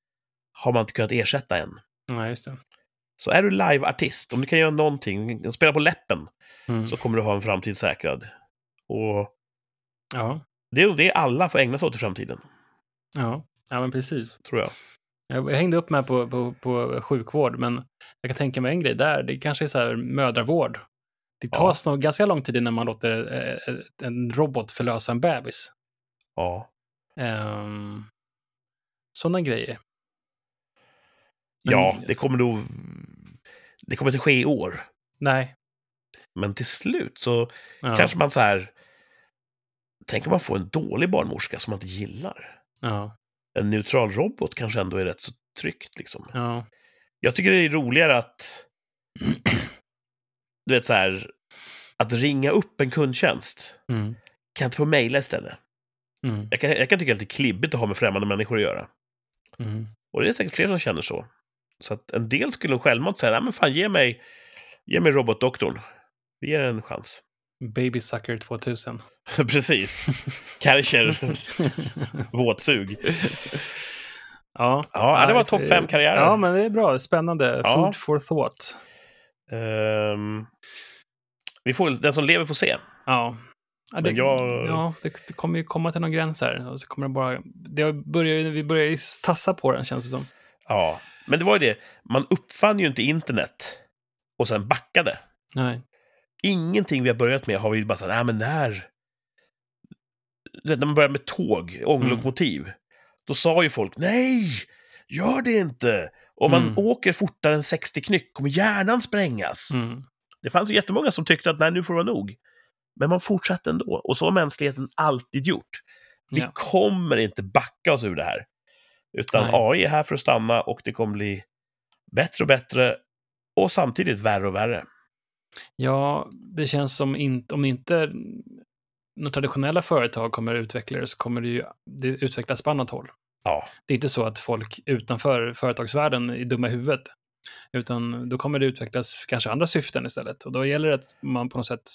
[SPEAKER 1] har man inte kunnat ersätta än.
[SPEAKER 2] Nej, just det.
[SPEAKER 1] Så är du live-artist, om du kan göra någonting, spela på läppen,
[SPEAKER 2] Mm.
[SPEAKER 1] så kommer du ha en framtid säkrad. Och
[SPEAKER 2] Ja.
[SPEAKER 1] det är det alla får ägna sig åt i framtiden,
[SPEAKER 2] Ja. ja, men precis.
[SPEAKER 1] tror jag.
[SPEAKER 2] Jag hängde upp mig på, på, på sjukvård, men jag kan tänka mig en grej där. Det kanske är så här mödravård. Det
[SPEAKER 1] Ja.
[SPEAKER 2] tas nog ganska lång tid innan man låter eh, en robot förlösa en bebis.
[SPEAKER 1] Ja.
[SPEAKER 2] Um, Sådana grejer. Men-
[SPEAKER 1] Ja, det kommer nog... Det kommer inte ske i år.
[SPEAKER 2] Nej.
[SPEAKER 1] Men till slut så
[SPEAKER 2] Ja.
[SPEAKER 1] kanske man så här... Tänk om man får en dålig barnmorska som man inte gillar.
[SPEAKER 2] Ja.
[SPEAKER 1] En neutral robot kanske ändå är rätt så tryggt liksom.
[SPEAKER 2] Ja.
[SPEAKER 1] Jag tycker det är roligare att... Du vet så här... Att ringa upp en kundtjänst.
[SPEAKER 2] Mm.
[SPEAKER 1] Kan jag inte få mejla istället?
[SPEAKER 2] Mm.
[SPEAKER 1] Jag kan, jag kan tycka det är klibbigt att ha med främmande människor att göra.
[SPEAKER 2] Mm.
[SPEAKER 1] Och det är säkert fler som känner så. Så att en del skulle självmant säga, "Nej, men fan ge mig, ge mig robotdoktorn. Vi ger en chans.
[SPEAKER 2] Baby Sucker 2000.
[SPEAKER 1] Precis. Kärcher, våtsug.
[SPEAKER 2] Ja.
[SPEAKER 1] Ja, det var topp fem karriärer.
[SPEAKER 2] Ja, men det är bra. Spännande.
[SPEAKER 1] Ja.
[SPEAKER 2] Food for thought.
[SPEAKER 1] Ehm, vi får, den som lever får se.
[SPEAKER 2] Ja. Ja, det,
[SPEAKER 1] jag-
[SPEAKER 2] ja, det, det kommer ju komma till någon gräns här. Och så kommer det bara... Det börjar, vi börjar ju tassa på den, känns det som.
[SPEAKER 1] Ja, men det var ju det. Man uppfann ju inte internet och sen backade.
[SPEAKER 2] Nej.
[SPEAKER 1] Ingenting vi har börjat med har vi bara sagt, nej men när... När man började med tåg, ånglokomotiv, då sa ju folk, nej, gör det inte! Om man
[SPEAKER 2] Mm.
[SPEAKER 1] åker fortare än 60 knyck kommer hjärnan sprängas.
[SPEAKER 2] Mm.
[SPEAKER 1] Det fanns ju jättemånga som tyckte att nej, nu får det vara nog. Men man fortsatte ändå. Och så har mänskligheten alltid gjort. Vi
[SPEAKER 2] Ja.
[SPEAKER 1] kommer inte backa oss ur det här. Utan
[SPEAKER 2] Nej.
[SPEAKER 1] AI är här för att stanna och det kommer bli bättre och bättre och samtidigt värre och värre.
[SPEAKER 2] Ja, det känns som inte, om inte några traditionella företag kommer att utveckla det så kommer det ju det utvecklas på annat håll.
[SPEAKER 1] Ja,
[SPEAKER 2] Det är inte så att folk utanför företagsvärlden är dumma i huvudet. Utan då kommer det utvecklas kanske andra syften istället. Och då gäller det att man på något sätt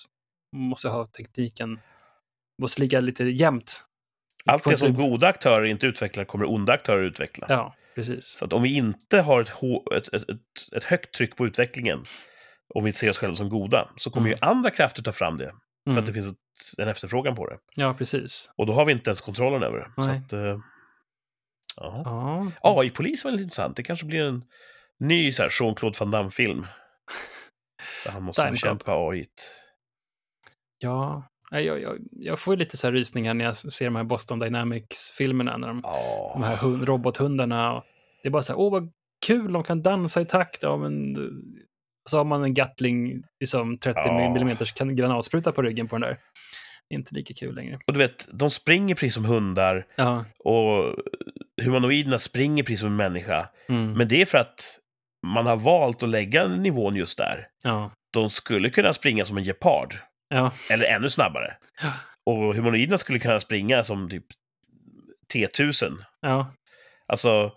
[SPEAKER 2] måste ha tekniken, måste ligga lite jämnt.
[SPEAKER 1] allt det som goda aktörer inte utvecklar kommer onda aktörer utveckla.
[SPEAKER 2] Ja, precis.
[SPEAKER 1] Så att om vi inte har ett, ett, ett, ett högt tryck på utvecklingen, om vi ser oss själva som goda, så kommer
[SPEAKER 2] Mm.
[SPEAKER 1] ju andra krafter ta fram det. För
[SPEAKER 2] Mm.
[SPEAKER 1] att det finns ett, en efterfrågan på det.
[SPEAKER 2] Ja, precis.
[SPEAKER 1] Och då har vi inte ens kontrollen över det. Så
[SPEAKER 2] Nej.
[SPEAKER 1] att, eh, ja.
[SPEAKER 2] Ja,
[SPEAKER 1] AI-polis var lite intressant. Det kanske blir en ny så här, Jean-Claude Van Damme-film. Där han måste bekämpa AI.
[SPEAKER 2] ja. Jag, jag, jag får ju lite så här rysningar när jag ser de här Boston Dynamics-filmerna, när de,
[SPEAKER 1] Ja.
[SPEAKER 2] de här hund, robothundarna. Och det är bara så här, åh vad kul, de kan dansa i takt. Ja, men så har man en Gatling, liksom 30
[SPEAKER 1] Ja.
[SPEAKER 2] mm granatspruta på ryggen på den där. Inte lika kul längre.
[SPEAKER 1] Och du vet, de springer precis som hundar
[SPEAKER 2] Ja,
[SPEAKER 1] och humanoiderna springer precis som en människa.
[SPEAKER 2] mm,
[SPEAKER 1] Men det är för att man har valt att lägga nivån just där.
[SPEAKER 2] ja,
[SPEAKER 1] De skulle kunna springa som en gepard,
[SPEAKER 2] ja,
[SPEAKER 1] eller ännu snabbare. Och humanoiderna skulle kunna springa som typ T1000.
[SPEAKER 2] ja,
[SPEAKER 1] Alltså,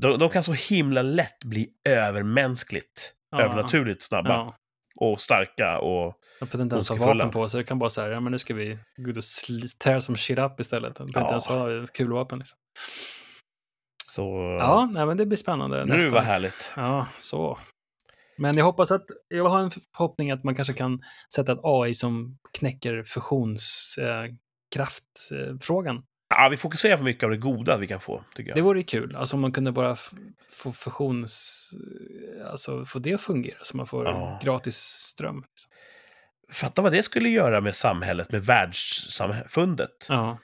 [SPEAKER 1] de, de kan så himla lätt bli övermänskligt,
[SPEAKER 2] Ja.
[SPEAKER 1] övernaturligt snabba
[SPEAKER 2] ja.
[SPEAKER 1] och starka och
[SPEAKER 2] De behöver inte ens ha vapen på sig. Det kan bara säga, ja men nu ska vi gå ut och tear some shit up istället. De behöver
[SPEAKER 1] Ja.
[SPEAKER 2] inte ens ha kulvapen. Liksom.
[SPEAKER 1] så...
[SPEAKER 2] Ja, nej, men det blir spännande.
[SPEAKER 1] nu
[SPEAKER 2] nästan.
[SPEAKER 1] var härligt.
[SPEAKER 2] Ja, så. Men jag hoppas att, jag har en förhoppning att man kanske kan sätta ett AI som knäcker fusionskraftfrågan.
[SPEAKER 1] Ja, vi fokuserar på mycket av det goda vi kan få, tycker jag.
[SPEAKER 2] Det vore kul, alltså om man kunde bara få fusions, alltså få det att fungera så man får
[SPEAKER 1] Ja.
[SPEAKER 2] gratis ström. Liksom.
[SPEAKER 1] Fatta vad det skulle göra med samhället, med världssamfundet.
[SPEAKER 2] Ja,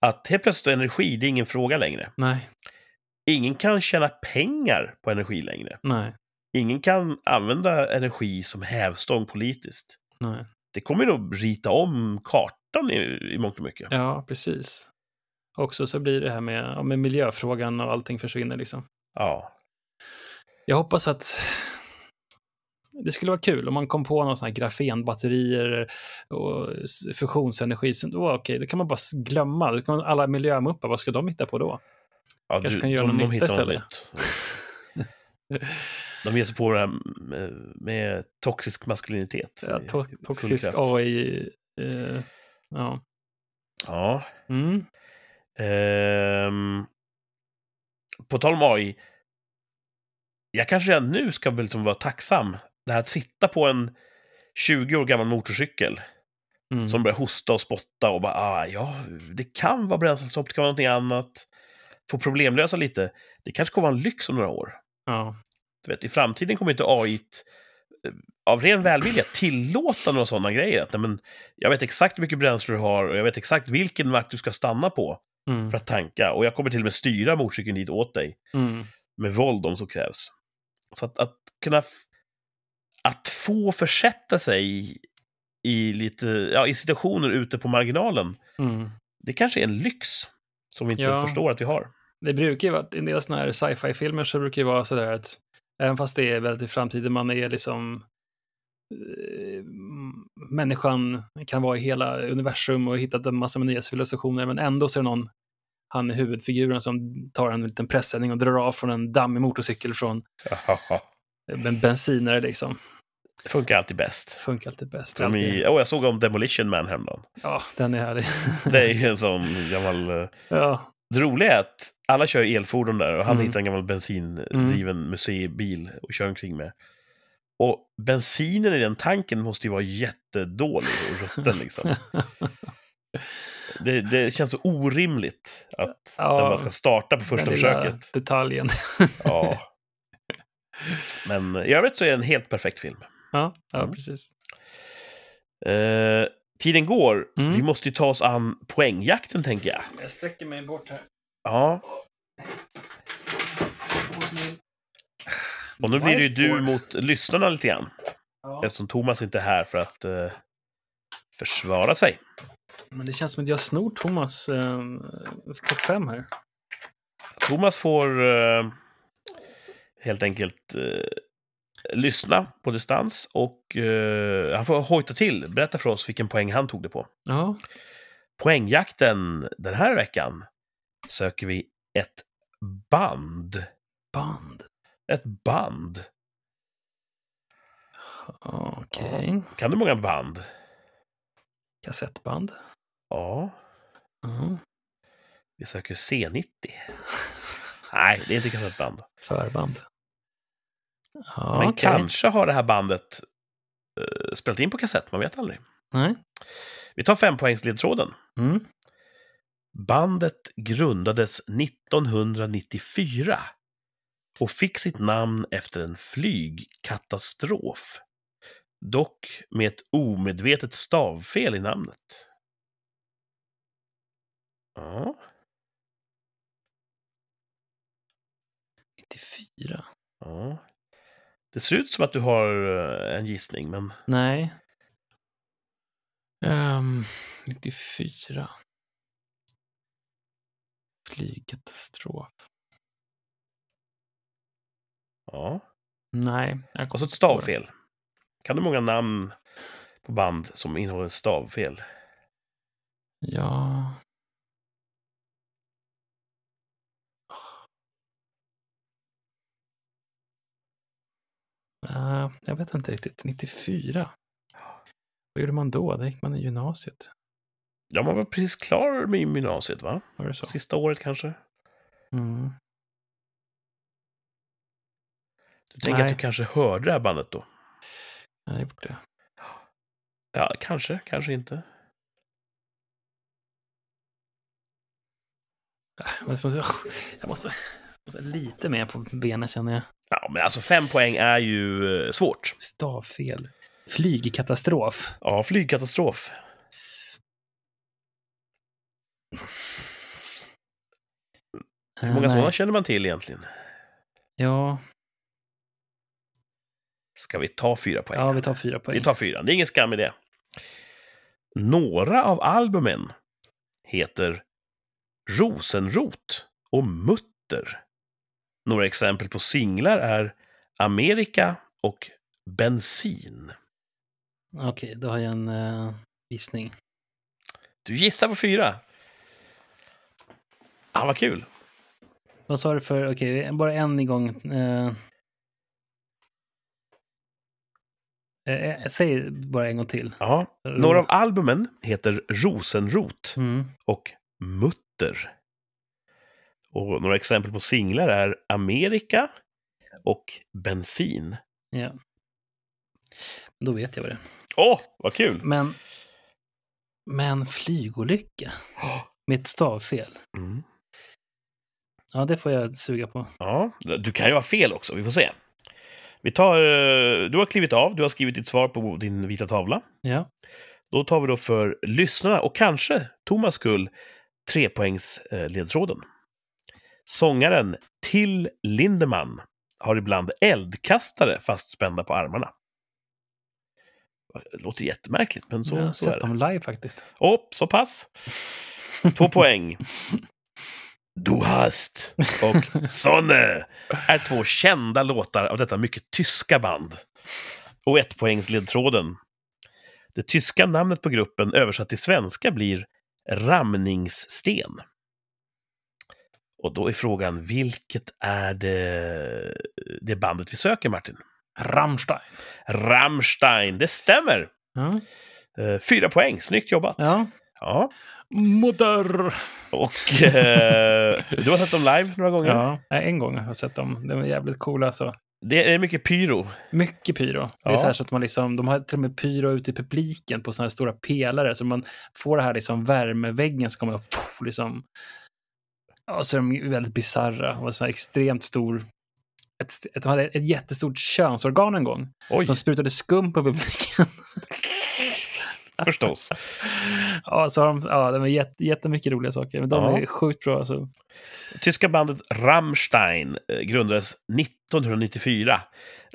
[SPEAKER 1] Att helt plötsligt energi, det är ingen fråga längre.
[SPEAKER 2] nej,
[SPEAKER 1] Ingen kan tjäna pengar på energi längre.
[SPEAKER 2] nej,
[SPEAKER 1] Ingen kan använda energi som hävstång politiskt.
[SPEAKER 2] nej.
[SPEAKER 1] Det kommer nog rita om kartan i, i mångt och mycket.
[SPEAKER 2] Ja, precis. Också så blir det här med, ja, med miljöfrågan och allting försvinner liksom.
[SPEAKER 1] Ja.
[SPEAKER 2] Jag hoppas att det skulle vara kul om man kom på någon sån här grafenbatterier och fusionsenergi. Så då, okej, det kan man bara glömma. Då kan man, alla miljömuppar, vad ska de hitta på då?
[SPEAKER 1] ja
[SPEAKER 2] Kanske kan göra någon nytta
[SPEAKER 1] hittar
[SPEAKER 2] istället.
[SPEAKER 1] De ger sig på det här med, med toxisk maskulinitet.
[SPEAKER 2] Ja, to toxisk. AI. Eh, ja.
[SPEAKER 1] Ja.
[SPEAKER 2] Mm.
[SPEAKER 1] Ehm, på tal om AI. Jag kanske redan nu ska väl liksom vara tacksam. Det här att sitta på en 20 år gammal motorcykel
[SPEAKER 2] Mm.
[SPEAKER 1] som börjar hosta och spotta och bara, ah, ja, det kan vara bränslestopp, det kan vara någonting annat. Få problemlösa lite. Det kanske kommer vara en lyx om några år.
[SPEAKER 2] ja.
[SPEAKER 1] Du vet, I framtiden kommer inte AI eh, av ren välvilja tillåta några sådana grejer. Att, nej, men, jag vet exakt hur mycket bränsle du har och jag vet exakt vilken mack du ska stanna på
[SPEAKER 2] Mm.
[SPEAKER 1] för att tanka. Och jag kommer till och med styra motorcykeln dit åt dig
[SPEAKER 2] Mm.
[SPEAKER 1] med våld om så krävs. Så att, att kunna... Att få försätta sig i, lite, ja, i situationer ute på marginalen,
[SPEAKER 2] Mm.
[SPEAKER 1] det kanske är en lyx som vi inte
[SPEAKER 2] Ja.
[SPEAKER 1] förstår att vi har.
[SPEAKER 2] Det brukar ju vara, i en del sådana här sci-fi-filmer så brukar det vara sådär att även fast det är väldigt i framtiden, man är liksom människan kan vara i hela universum och hittat en massa med nya civilisationer, men ändå så är det någon, han är huvudfiguren som tar en liten pressändning och drar av från en dammig motorcykel från en bensinare liksom.
[SPEAKER 1] Det funkar alltid bäst.
[SPEAKER 2] Funkar alltid bäst. Alltid.
[SPEAKER 1] i, oh, jag såg om Demolition Man häromdagen.
[SPEAKER 2] Ja, den är härlig.
[SPEAKER 1] Det är ju en sån gammal... eh,
[SPEAKER 2] ja,
[SPEAKER 1] Det roliga är att alla kör elfordon där och han
[SPEAKER 2] Mm.
[SPEAKER 1] hittar en gammal bensindriven museibil och kör omkring med. Och bensinen i den tanken måste ju vara jättedålig och rutten liksom. Det, det känns så orimligt att
[SPEAKER 2] Ja,
[SPEAKER 1] den bara ska starta på första
[SPEAKER 2] den
[SPEAKER 1] försöket.
[SPEAKER 2] detaljen.
[SPEAKER 1] Ja. Men i övrigt så är det en helt perfekt film.
[SPEAKER 2] ja, ja
[SPEAKER 1] Mm.
[SPEAKER 2] precis.
[SPEAKER 1] Eh, tiden går.
[SPEAKER 2] Mm.
[SPEAKER 1] Vi måste ju ta oss an poängjakten, tänker jag.
[SPEAKER 2] Jag sträcker mig bort här.
[SPEAKER 1] Ja, och nu blir det ju du mot lyssnarna lite grann.
[SPEAKER 2] Ja.
[SPEAKER 1] Eftersom Thomas inte är här för att eh, försvara sig.
[SPEAKER 2] Men det känns som att jag snor Thomas eh, topp fem här.
[SPEAKER 1] Thomas får eh, helt enkelt eh, lyssna på distans och eh, han får hojta till. Berätta för oss vilken poäng han tog det på.
[SPEAKER 2] Ja,
[SPEAKER 1] Poängjakten den här veckan söker vi ett band.
[SPEAKER 2] Band.
[SPEAKER 1] Ett band.
[SPEAKER 2] Okej.
[SPEAKER 1] Kan du många band?
[SPEAKER 2] Kassettband.
[SPEAKER 1] Ja,
[SPEAKER 2] Mhm.
[SPEAKER 1] vi söker C90. Nej, det är inte kassettband.
[SPEAKER 2] Förband. Ja,
[SPEAKER 1] Men
[SPEAKER 2] okej.
[SPEAKER 1] kanske har det här bandet eh, spelat in på kassett, man vet aldrig.
[SPEAKER 2] Nej.
[SPEAKER 1] Vi tar fempoängsledtråden.
[SPEAKER 2] Mm.
[SPEAKER 1] Bandet grundades 1994 och fick sitt namn efter en flygkatastrof. Dock med ett omedvetet stavfel i namnet. Ja,
[SPEAKER 2] 94.
[SPEAKER 1] ja. Det ser ut som att du har eh, en gissning, men
[SPEAKER 2] Nej. Um, 94. Flygkatastrof.
[SPEAKER 1] Ja.
[SPEAKER 2] Nej.
[SPEAKER 1] Och så ett stavfel. Kan du många namn på band som innehåller stavfel?
[SPEAKER 2] Ja. Uh, jag vet inte riktigt. 94. Vad gjorde man då? Då gick man i gymnasiet.
[SPEAKER 1] Ja, man var precis klar med gymnasiet, va?
[SPEAKER 2] Var det så?
[SPEAKER 1] Sista året kanske?
[SPEAKER 2] Mm.
[SPEAKER 1] Du tänker
[SPEAKER 2] Nej.
[SPEAKER 1] att du kanske hörde det här bandet då?
[SPEAKER 2] Jag gjorde det.
[SPEAKER 1] Ja, kanske, kanske inte.
[SPEAKER 2] Jag måste, jag måste, lite mer på benen känner jag.
[SPEAKER 1] Ja, men alltså fem poäng är ju eh, svårt.
[SPEAKER 2] Stavfel. Flygkatastrof.
[SPEAKER 1] Ja, flygkatastrof. Hur många
[SPEAKER 2] Eh,
[SPEAKER 1] sådana känner man till egentligen?
[SPEAKER 2] Ja,
[SPEAKER 1] Ska vi ta fyra poäng?
[SPEAKER 2] ja, vi tar fyra poäng.
[SPEAKER 1] Vi tar fyra, det är ingen skam i det. Några av albumen heter Rosenrot och Mutter. Några exempel på singlar är Amerika och Bensin.
[SPEAKER 2] Okej, då har jag en uh, gissning.
[SPEAKER 1] Du gissar på fyra. Ah, vad kul.
[SPEAKER 2] Vad sa du för, okej, bara en igång. Uh, uh, säg bara en gång till.
[SPEAKER 1] Ja, några av albumen heter Rosenrot
[SPEAKER 2] Mm.
[SPEAKER 1] och Mutter. Och några exempel på singlar är Amerika och Bensin.
[SPEAKER 2] Ja. Då vet jag vad det är.
[SPEAKER 1] Åh, vad kul!
[SPEAKER 2] Men, men flygolycka med ett stavfel.
[SPEAKER 1] Mm.
[SPEAKER 2] Ja, det får jag suga på.
[SPEAKER 1] Ja, du kan ju ha fel också, vi får se. Vi tar, eh, du har klivit av, du har skrivit ditt svar på din vita tavla.
[SPEAKER 2] Ja.
[SPEAKER 1] Då tar vi då för lyssnarna och kanske Thomas skull trepoängsledtråden. Sångaren Till Lindemann har ibland eldkastare fastspända på armarna. Det låter jättemärkligt, men så,
[SPEAKER 2] jag har
[SPEAKER 1] så är
[SPEAKER 2] sett
[SPEAKER 1] det.
[SPEAKER 2] dem live faktiskt.
[SPEAKER 1] Åh, så pass. Två poäng. Du hast och Sonne är två kända låtar av detta mycket tyska band. Och ett poängsledtråden. Det tyska namnet på gruppen översatt till svenska blir Ramningssten. Och då är frågan, vilket är det, det bandet vi söker, Martin?
[SPEAKER 2] Rammstein.
[SPEAKER 1] Rammstein, det stämmer! Eh, Fyra poäng, snyggt jobbat!
[SPEAKER 2] ja.
[SPEAKER 1] Ja.
[SPEAKER 2] Moder.
[SPEAKER 1] Och eh, du har sett dem live några gånger.
[SPEAKER 2] Ja, en gång har jag sett dem. De är jävligt coola alltså.
[SPEAKER 1] Det är mycket pyro.
[SPEAKER 2] Mycket pyro. Det är
[SPEAKER 1] Ja.
[SPEAKER 2] så så att man liksom, de har till och med pyro ute i publiken på sådana här stora pelare. Så man får det här liksom värmeväggen som kommer och poff, liksom. Ja, så är de väldigt bisarra och så extremt stor. Ett, de hade ett jättestort könsorgan en gång.
[SPEAKER 1] Oj,
[SPEAKER 2] De sprutade skum på publiken.
[SPEAKER 1] förstås.
[SPEAKER 2] ja, så har de, ja, de är jätte, jättemycket roliga saker. Men de
[SPEAKER 1] Ja.
[SPEAKER 2] är sjukt bra. Alltså.
[SPEAKER 1] Tyska bandet Rammstein eh, grundades 1994.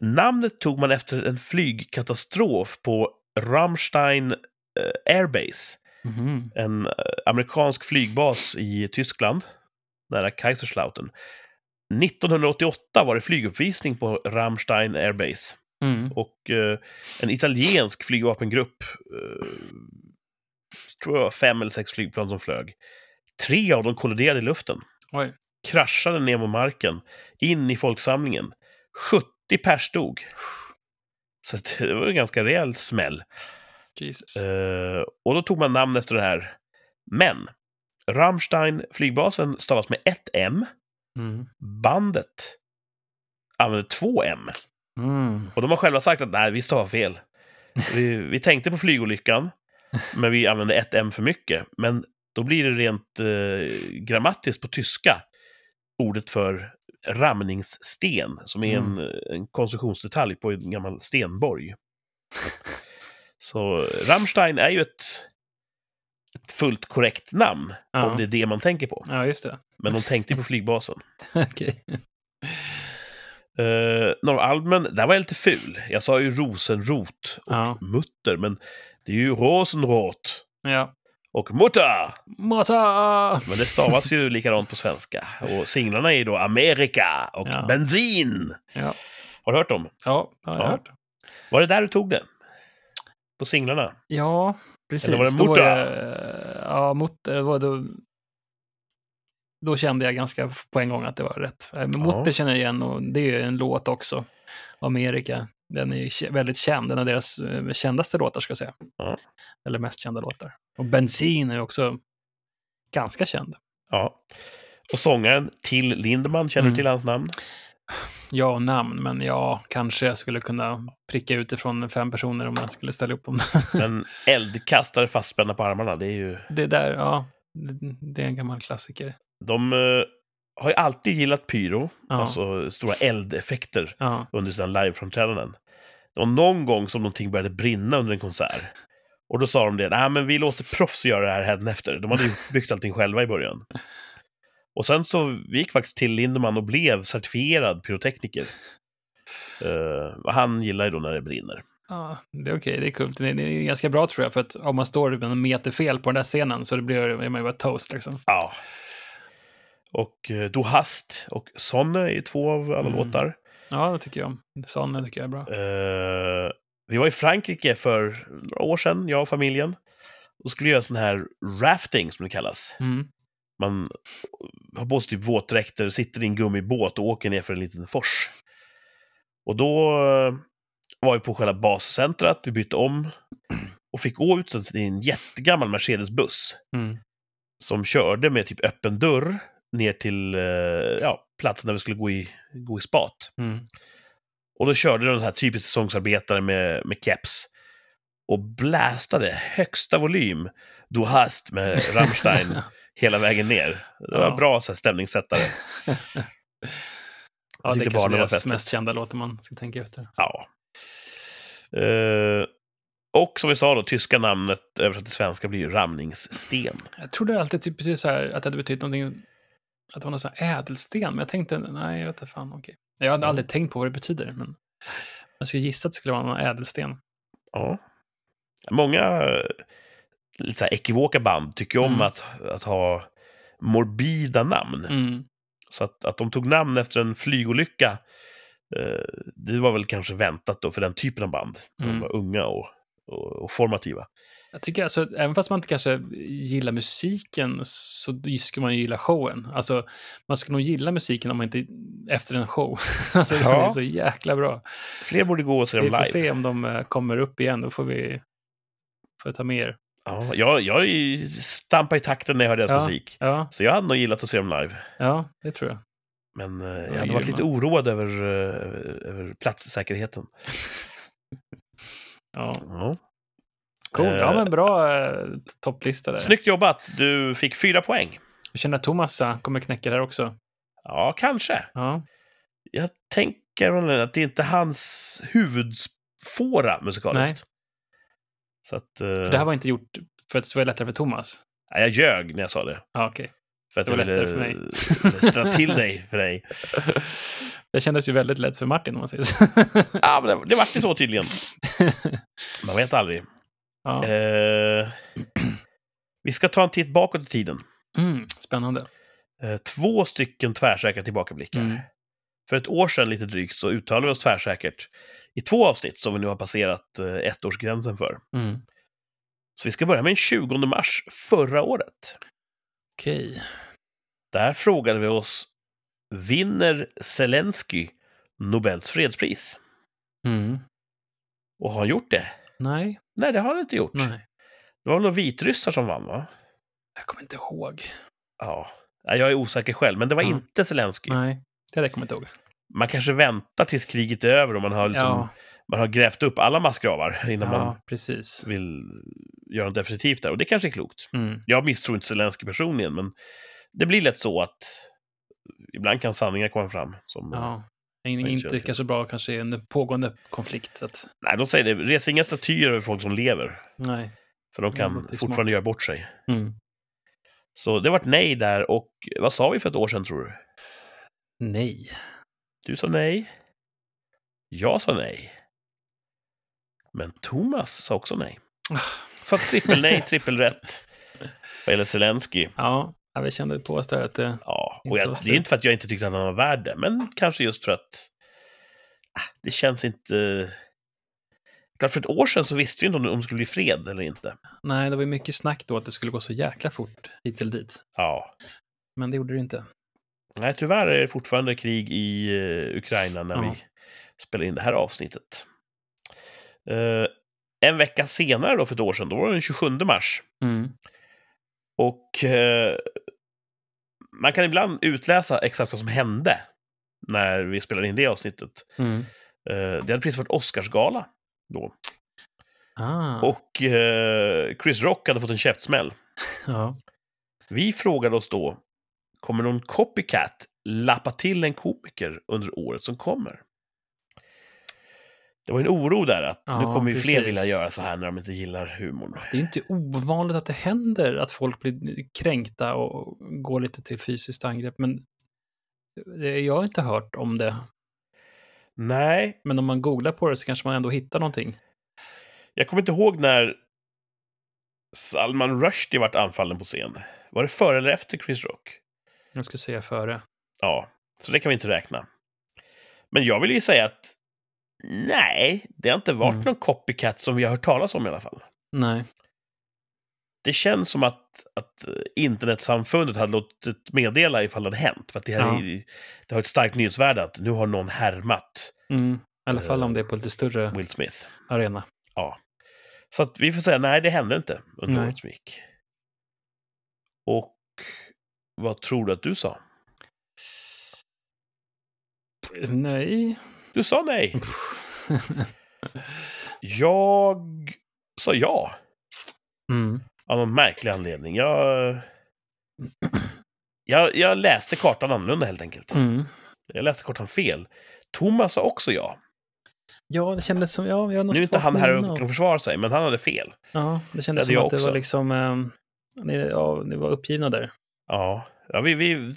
[SPEAKER 1] Namnet tog man efter en flygkatastrof på Rammstein eh, Airbase.
[SPEAKER 2] Mhm.
[SPEAKER 1] En eh, amerikansk flygbas i Tyskland, nära Kaiserslautern. 1988 var det flyguppvisning på Rammstein Airbase.
[SPEAKER 2] Mm.
[SPEAKER 1] Och eh, en italiensk flygvapengrupp, eh, tror jag fem eller sex flygplan som flög. Tre av dem kolliderade i luften.
[SPEAKER 2] Oj.
[SPEAKER 1] kraschade ner mot marken, in i folksamlingen. 70 pers dog. Så det var en ganska rejäl smäll.
[SPEAKER 2] Jesus.
[SPEAKER 1] Eh, och då tog man namn efter det här. Men Rammstein flygbasen stavas med ett M.
[SPEAKER 2] Mm.
[SPEAKER 1] Bandet använder två M.
[SPEAKER 2] Mm.
[SPEAKER 1] Och de har själva sagt att nej, vi stavar fel. Vi, vi tänkte på flygolyckan, men vi använde ett M för mycket. Men då blir det rent eh, grammatiskt på tyska ordet för ramningssten, som är en, en konstruktionsdetalj på en gammal stenborg. Så Rammstein är ju ett, ett fullt korrekt namn,
[SPEAKER 2] Ja.
[SPEAKER 1] om det är det man tänker på.
[SPEAKER 2] Ja, just det.
[SPEAKER 1] Men de tänkte på flygbasen.
[SPEAKER 2] Okej.
[SPEAKER 1] Uh, några albumen, där var jag lite ful. Jag sa ju Rosenrot och
[SPEAKER 2] Ja.
[SPEAKER 1] Mutter, men det är ju Rosenrot
[SPEAKER 2] Ja.
[SPEAKER 1] och Mutter.
[SPEAKER 2] Mata!
[SPEAKER 1] Men det stavas ju likadant på svenska. Och singlarna är ju då Amerika och
[SPEAKER 2] Ja.
[SPEAKER 1] Bensin.
[SPEAKER 2] Ja.
[SPEAKER 1] Har du hört dem?
[SPEAKER 2] Ja, har jag
[SPEAKER 1] Ja.
[SPEAKER 2] hört.
[SPEAKER 1] Var det där du tog det? På singlarna?
[SPEAKER 2] Ja, precis.
[SPEAKER 1] Eller var det
[SPEAKER 2] jag- ja, Mutter. det var Då, då kände jag ganska på en gång att det var rätt. Men
[SPEAKER 1] Ja.
[SPEAKER 2] Mutter känner jag igen och det är ju en låt också. Amerika. Den är ju väldigt känd. Den är deras eh, kändaste låtar, ska jag säga.
[SPEAKER 1] Ja.
[SPEAKER 2] Eller mest kända låtar. Och Bensin är också ganska känd.
[SPEAKER 1] Ja. Och sångaren Till Lindemann, känner
[SPEAKER 2] Mm.
[SPEAKER 1] du till hans namn?
[SPEAKER 2] Ja, namn, men ja, kanske jag skulle kunna pricka utifrån fem personer om jag skulle ställa upp om det.
[SPEAKER 1] En eldkastare fastspända på armarna, det är ju...
[SPEAKER 2] Det där, ja, det- det är en gammal klassiker.
[SPEAKER 1] De eh, har ju alltid gillat pyro,
[SPEAKER 2] Ja.
[SPEAKER 1] alltså stora eldeffekter.
[SPEAKER 2] Ja,
[SPEAKER 1] under sina liveframträdanden. Det var någon gång som någonting började brinna under en konsert. Och då sa de det, nej men vi låter proffs göra det här efter. De hade ju byggt allting själva i början. Och sen så vi gick faktiskt till Lindemann och blev certifierad pyrotekniker. Eh, och han gillar ju då när det brinner.
[SPEAKER 2] ja det är okej, det är kul. Det är, det är ganska bra tror jag, för att om man står en meter fel på den där scenen så det blir man ju bara toast liksom.
[SPEAKER 1] Ja. Och eh, Du hast och Sonne är två av alla
[SPEAKER 2] Mm.
[SPEAKER 1] låtar.
[SPEAKER 2] Ja, det tycker jag om. Sån tycker jag är bra.
[SPEAKER 1] Eh, vi var i Frankrike för några år sedan, jag och familjen. Och skulle göra sån här rafting som det kallas.
[SPEAKER 2] Mm.
[SPEAKER 1] Man har på sig typ våtdräkter, sitter i en gummibåt och åker ner för en liten fors. Och då eh, var vi på själva bascentrat, vi bytte om och fick gå ut i en jättegammal Mercedes-buss
[SPEAKER 2] Mm.
[SPEAKER 1] som körde med typ öppen dörr ner till eh, ja, platsen där vi skulle gå i, gå i spat.
[SPEAKER 2] Mm.
[SPEAKER 1] Och då körde de så här typiskt säsongsarbetare med, med keps och blästade högsta volym Du hast med Rammstein hela vägen ner. Det var
[SPEAKER 2] Ja.
[SPEAKER 1] bra så här, stämningssättare.
[SPEAKER 2] ja, det är kanske deras mest kända låt om man ska tänka efter.
[SPEAKER 1] Ja. Eh, och som vi sa då, tyska namnet översatt till svenska blir ju Ramningssten.
[SPEAKER 2] Jag trodde alltid typ precis så här, att det hade betytt någonting, att det var någon sån här ädelsten, men jag tänkte, nej, jag vet inte fan, okej. Jag hade aldrig tänkt på vad det betyder, men jag skulle gissa att det skulle vara någon ädelsten.
[SPEAKER 1] Ja. Många lite så här ekivoka band tycker om
[SPEAKER 2] Mm.
[SPEAKER 1] att, att ha morbida namn.
[SPEAKER 2] Mm.
[SPEAKER 1] Så att, att de tog namn efter en flygolycka, eh, det var väl kanske väntat då för den typen av band. De
[SPEAKER 2] Mm.
[SPEAKER 1] var unga och, och, och formativa.
[SPEAKER 2] Jag tycker alltså, även fast man inte kanske gillar musiken så ska man ju gilla showen. Alltså, man ska nog gilla musiken om man inte, efter en show. alltså, den
[SPEAKER 1] Ja.
[SPEAKER 2] är så jäkla bra.
[SPEAKER 1] Fler borde gå och se dem
[SPEAKER 2] Vi får
[SPEAKER 1] live.
[SPEAKER 2] se om de eh, kommer upp igen, då får vi får ta med er.
[SPEAKER 1] Ja, jag, jag stampade i takten när jag hörde deras
[SPEAKER 2] Ja.
[SPEAKER 1] musik.
[SPEAKER 2] Ja,
[SPEAKER 1] Så jag hade nog gillat att se dem live.
[SPEAKER 2] ja, det tror jag.
[SPEAKER 1] Men eh, jag
[SPEAKER 2] Ja,
[SPEAKER 1] hade varit lite oroad över, eh, över platssäkerheten.
[SPEAKER 2] Ja.
[SPEAKER 1] Ja.
[SPEAKER 2] Cool, ja men bra eh, topplista där.
[SPEAKER 1] Snyggt jobbat! Du fick fyra poäng.
[SPEAKER 2] Jag känner att Thomas eh, kommer knäcka det här också.
[SPEAKER 1] Ja, kanske.
[SPEAKER 2] Ja,
[SPEAKER 1] Jag tänker att det inte är hans huvudfåra musikaliskt. Så att... eh,
[SPEAKER 2] det här var inte gjort för att det vara lättare för Thomas.
[SPEAKER 1] nej, jag ljög när jag sa det.
[SPEAKER 2] Ja, okej.
[SPEAKER 1] För att
[SPEAKER 2] Det var
[SPEAKER 1] jag ville
[SPEAKER 2] lättare för mig.
[SPEAKER 1] ställa till dig för dig.
[SPEAKER 2] Det kändes ju väldigt lätt för Martin om man säger så.
[SPEAKER 1] Ja, men det, det vart ju så tydligen. Man vet aldrig.
[SPEAKER 2] Ja.
[SPEAKER 1] Eh, vi ska ta en titt bakåt i tiden.
[SPEAKER 2] Mm, spännande.
[SPEAKER 1] Eh, två stycken tvärsäkra tillbakablickar.
[SPEAKER 2] Mm.
[SPEAKER 1] För ett år sedan lite drygt så uttalade vi oss tvärsäkert i två avsnitt som vi nu har passerat eh, ettårsgränsen för.
[SPEAKER 2] Mm.
[SPEAKER 1] Så vi ska börja med den 20 mars förra året.
[SPEAKER 2] Okej.
[SPEAKER 1] Där frågade vi oss vinner Zelensky Nobels fredspris.
[SPEAKER 2] Mm.
[SPEAKER 1] Och har han gjort det?
[SPEAKER 2] Nej,
[SPEAKER 1] Nej, det har han inte gjort.
[SPEAKER 2] nej.
[SPEAKER 1] Det var väl några vitryssar som vann, va?
[SPEAKER 2] Jag kommer inte ihåg.
[SPEAKER 1] Ja. Jag är osäker själv, men det var
[SPEAKER 2] Ja.
[SPEAKER 1] inte Zelensky.
[SPEAKER 2] Nej, det kommer jag inte ihåg.
[SPEAKER 1] Man kanske väntar tills kriget är över och man har, liksom,
[SPEAKER 2] Ja,
[SPEAKER 1] man har grävt upp alla massgravar innan man
[SPEAKER 2] ja precis.
[SPEAKER 1] vill göra något definitivt där. Och det kanske är klokt.
[SPEAKER 2] Mm.
[SPEAKER 1] Jag misstror inte Zelensky personligen, men det blir lätt så att ibland kan sanningar komma fram. Som,
[SPEAKER 2] Ja.
[SPEAKER 1] Inte kört.
[SPEAKER 2] kanske bra kanske i en pågående konflikt. Att,
[SPEAKER 1] Nej, de säger det. Res inga statyer över folk som lever.
[SPEAKER 2] nej.
[SPEAKER 1] För de kan
[SPEAKER 2] låter
[SPEAKER 1] fortfarande
[SPEAKER 2] smart.
[SPEAKER 1] göra bort sig.
[SPEAKER 2] Mm.
[SPEAKER 1] Så det vart nej där. Och vad sa vi för ett år sedan, tror du?
[SPEAKER 2] Nej.
[SPEAKER 1] Du sa nej. Jag sa nej. Men Thomas sa också nej.
[SPEAKER 2] Ah.
[SPEAKER 1] Så trippel nej, trippel rätt. Vad gäller Zelensky.
[SPEAKER 2] Ja, ja, vi kände på oss där att det...
[SPEAKER 1] Ja, och jag, det är inte för att jag inte tyckte att han var värd det, men kanske just för att ah, det känns inte... Klart för ett år sedan så visste vi inte om det, om det skulle bli fred eller inte.
[SPEAKER 2] Nej, det var ju mycket snack då att det skulle gå så jäkla fort hit till dit.
[SPEAKER 1] Ja.
[SPEAKER 2] Men det gjorde det inte.
[SPEAKER 1] Nej, tyvärr är det fortfarande krig i eh, Ukraina när
[SPEAKER 2] Ja.
[SPEAKER 1] vi spelar in det här avsnittet. Eh, en vecka senare då, för ett år sedan, då var det den 27 mars.
[SPEAKER 2] Mm.
[SPEAKER 1] Och eh, man kan ibland utläsa exakt vad som hände när vi spelade in det avsnittet.
[SPEAKER 2] Mm.
[SPEAKER 1] Eh, det hade precis varit Oscarsgala då.
[SPEAKER 2] Ah,
[SPEAKER 1] Och eh, Chris Rock hade fått en käftsmäll.
[SPEAKER 2] ja.
[SPEAKER 1] Vi frågade oss då, kommer någon copycat lappa till en komiker under året som kommer? Det var en oro där att nu
[SPEAKER 2] Ja,
[SPEAKER 1] kommer ju fler
[SPEAKER 2] precis.
[SPEAKER 1] vilja göra så här när de inte gillar humorn.
[SPEAKER 2] Det är inte ovanligt att det händer att folk blir kränkta och går lite till fysiskt angrepp, men det- jag har inte hört om det.
[SPEAKER 1] Nej,
[SPEAKER 2] Men om man googlar på det så kanske man ändå hittar någonting.
[SPEAKER 1] jag kommer inte ihåg när Salman Rushdie vart anfallen på scen. Var det före eller efter Chris Rock?
[SPEAKER 2] Jag skulle säga före.
[SPEAKER 1] Ja, så det kan vi inte räkna. Men jag vill ju säga att nej, det har inte varit
[SPEAKER 2] Mm.
[SPEAKER 1] någon copycat som vi har hört talas om i alla fall.
[SPEAKER 2] Nej.
[SPEAKER 1] Det känns som att, att eh, internetsamfundet hade låtit meddela ifall det hade hänt. För att det, här
[SPEAKER 2] Ja.
[SPEAKER 1] är, det har ett starkt nyhetsvärde att nu har någon härmat
[SPEAKER 2] Mm. I alla fall om det är på lite större
[SPEAKER 1] Will Smith.
[SPEAKER 2] arena.
[SPEAKER 1] Ja. Så att vi får säga nej, det hände inte under året som gick. Och vad tror du att du sa?
[SPEAKER 2] Nej.
[SPEAKER 1] Du sa nej. Jag sa ja.
[SPEAKER 2] mm.
[SPEAKER 1] Av någon märklig anledning. Jag, jag, jag läste kartan annorlunda helt enkelt.
[SPEAKER 2] Mm.
[SPEAKER 1] Jag läste kartan fel. Thomas sa också ja.
[SPEAKER 2] Ja, det kändes som... Ja, jag
[SPEAKER 1] Nu är inte han här och kan försvara sig, men han hade fel.
[SPEAKER 2] Ja, det
[SPEAKER 1] Det
[SPEAKER 2] kändes
[SPEAKER 1] hade
[SPEAKER 2] som att det var liksom... ehm, ni, ja, ni var uppgivna där.
[SPEAKER 1] Ja, ja vi, vi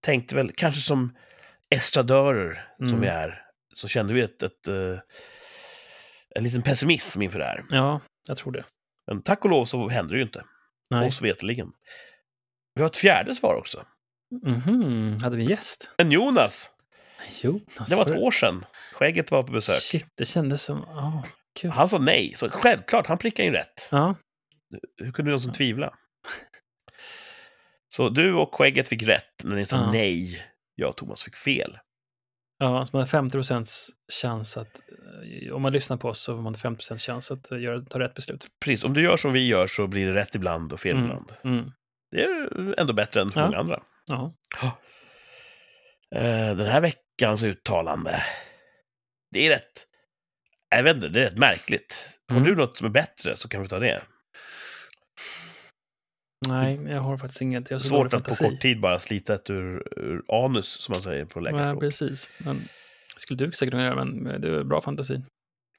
[SPEAKER 1] tänkte väl kanske som estradörer som
[SPEAKER 2] Mm.
[SPEAKER 1] vi är, så kände vi ett, ett, eh, en liten pessimism inför det här.
[SPEAKER 2] Ja, jag tror det.
[SPEAKER 1] Men tack och lov så hände det ju inte,
[SPEAKER 2] Nej.
[SPEAKER 1] oss veteligen. Vi har ett fjärde svar också.
[SPEAKER 2] Mhm. Hade vi en gäst?
[SPEAKER 1] En Jonas!
[SPEAKER 2] Jo.
[SPEAKER 1] Det var ett år sedan. Skägget var på besök.
[SPEAKER 2] Shit, det kändes som... Oh, kul.
[SPEAKER 1] Han sa nej, så självklart, han prickade in rätt.
[SPEAKER 2] Ja.
[SPEAKER 1] Hur kunde någon som tvivla? Så du och Skägget fick rätt när ni sa
[SPEAKER 2] Ja.
[SPEAKER 1] nej. Jag och Thomas fick fel.
[SPEAKER 2] Ja, så man har 50 procents chans att... eh, Om man lyssnar på oss så har man 50 procents chans att eh, göra, ta rätt beslut.
[SPEAKER 1] Precis, om du gör som vi gör så blir det rätt ibland och fel
[SPEAKER 2] Mm.
[SPEAKER 1] ibland.
[SPEAKER 2] Mm.
[SPEAKER 1] Det är ändå bättre än för
[SPEAKER 2] Ja.
[SPEAKER 1] många andra.
[SPEAKER 2] Ja.
[SPEAKER 1] Eh, Den här veckans uttalande. Det är rätt... Jag vet inte, det är rätt märkligt. Har
[SPEAKER 2] Mm.
[SPEAKER 1] du något som är bättre så kan vi ta det.
[SPEAKER 2] Nej, jag har faktiskt inget. Jag
[SPEAKER 1] Svårt att på kort tid bara slita ett ur, ur anus, som man säger på
[SPEAKER 2] Ja,
[SPEAKER 1] läkarspråk.
[SPEAKER 2] precis. Men skulle du säkert kunna göra, men det är bra fantasi.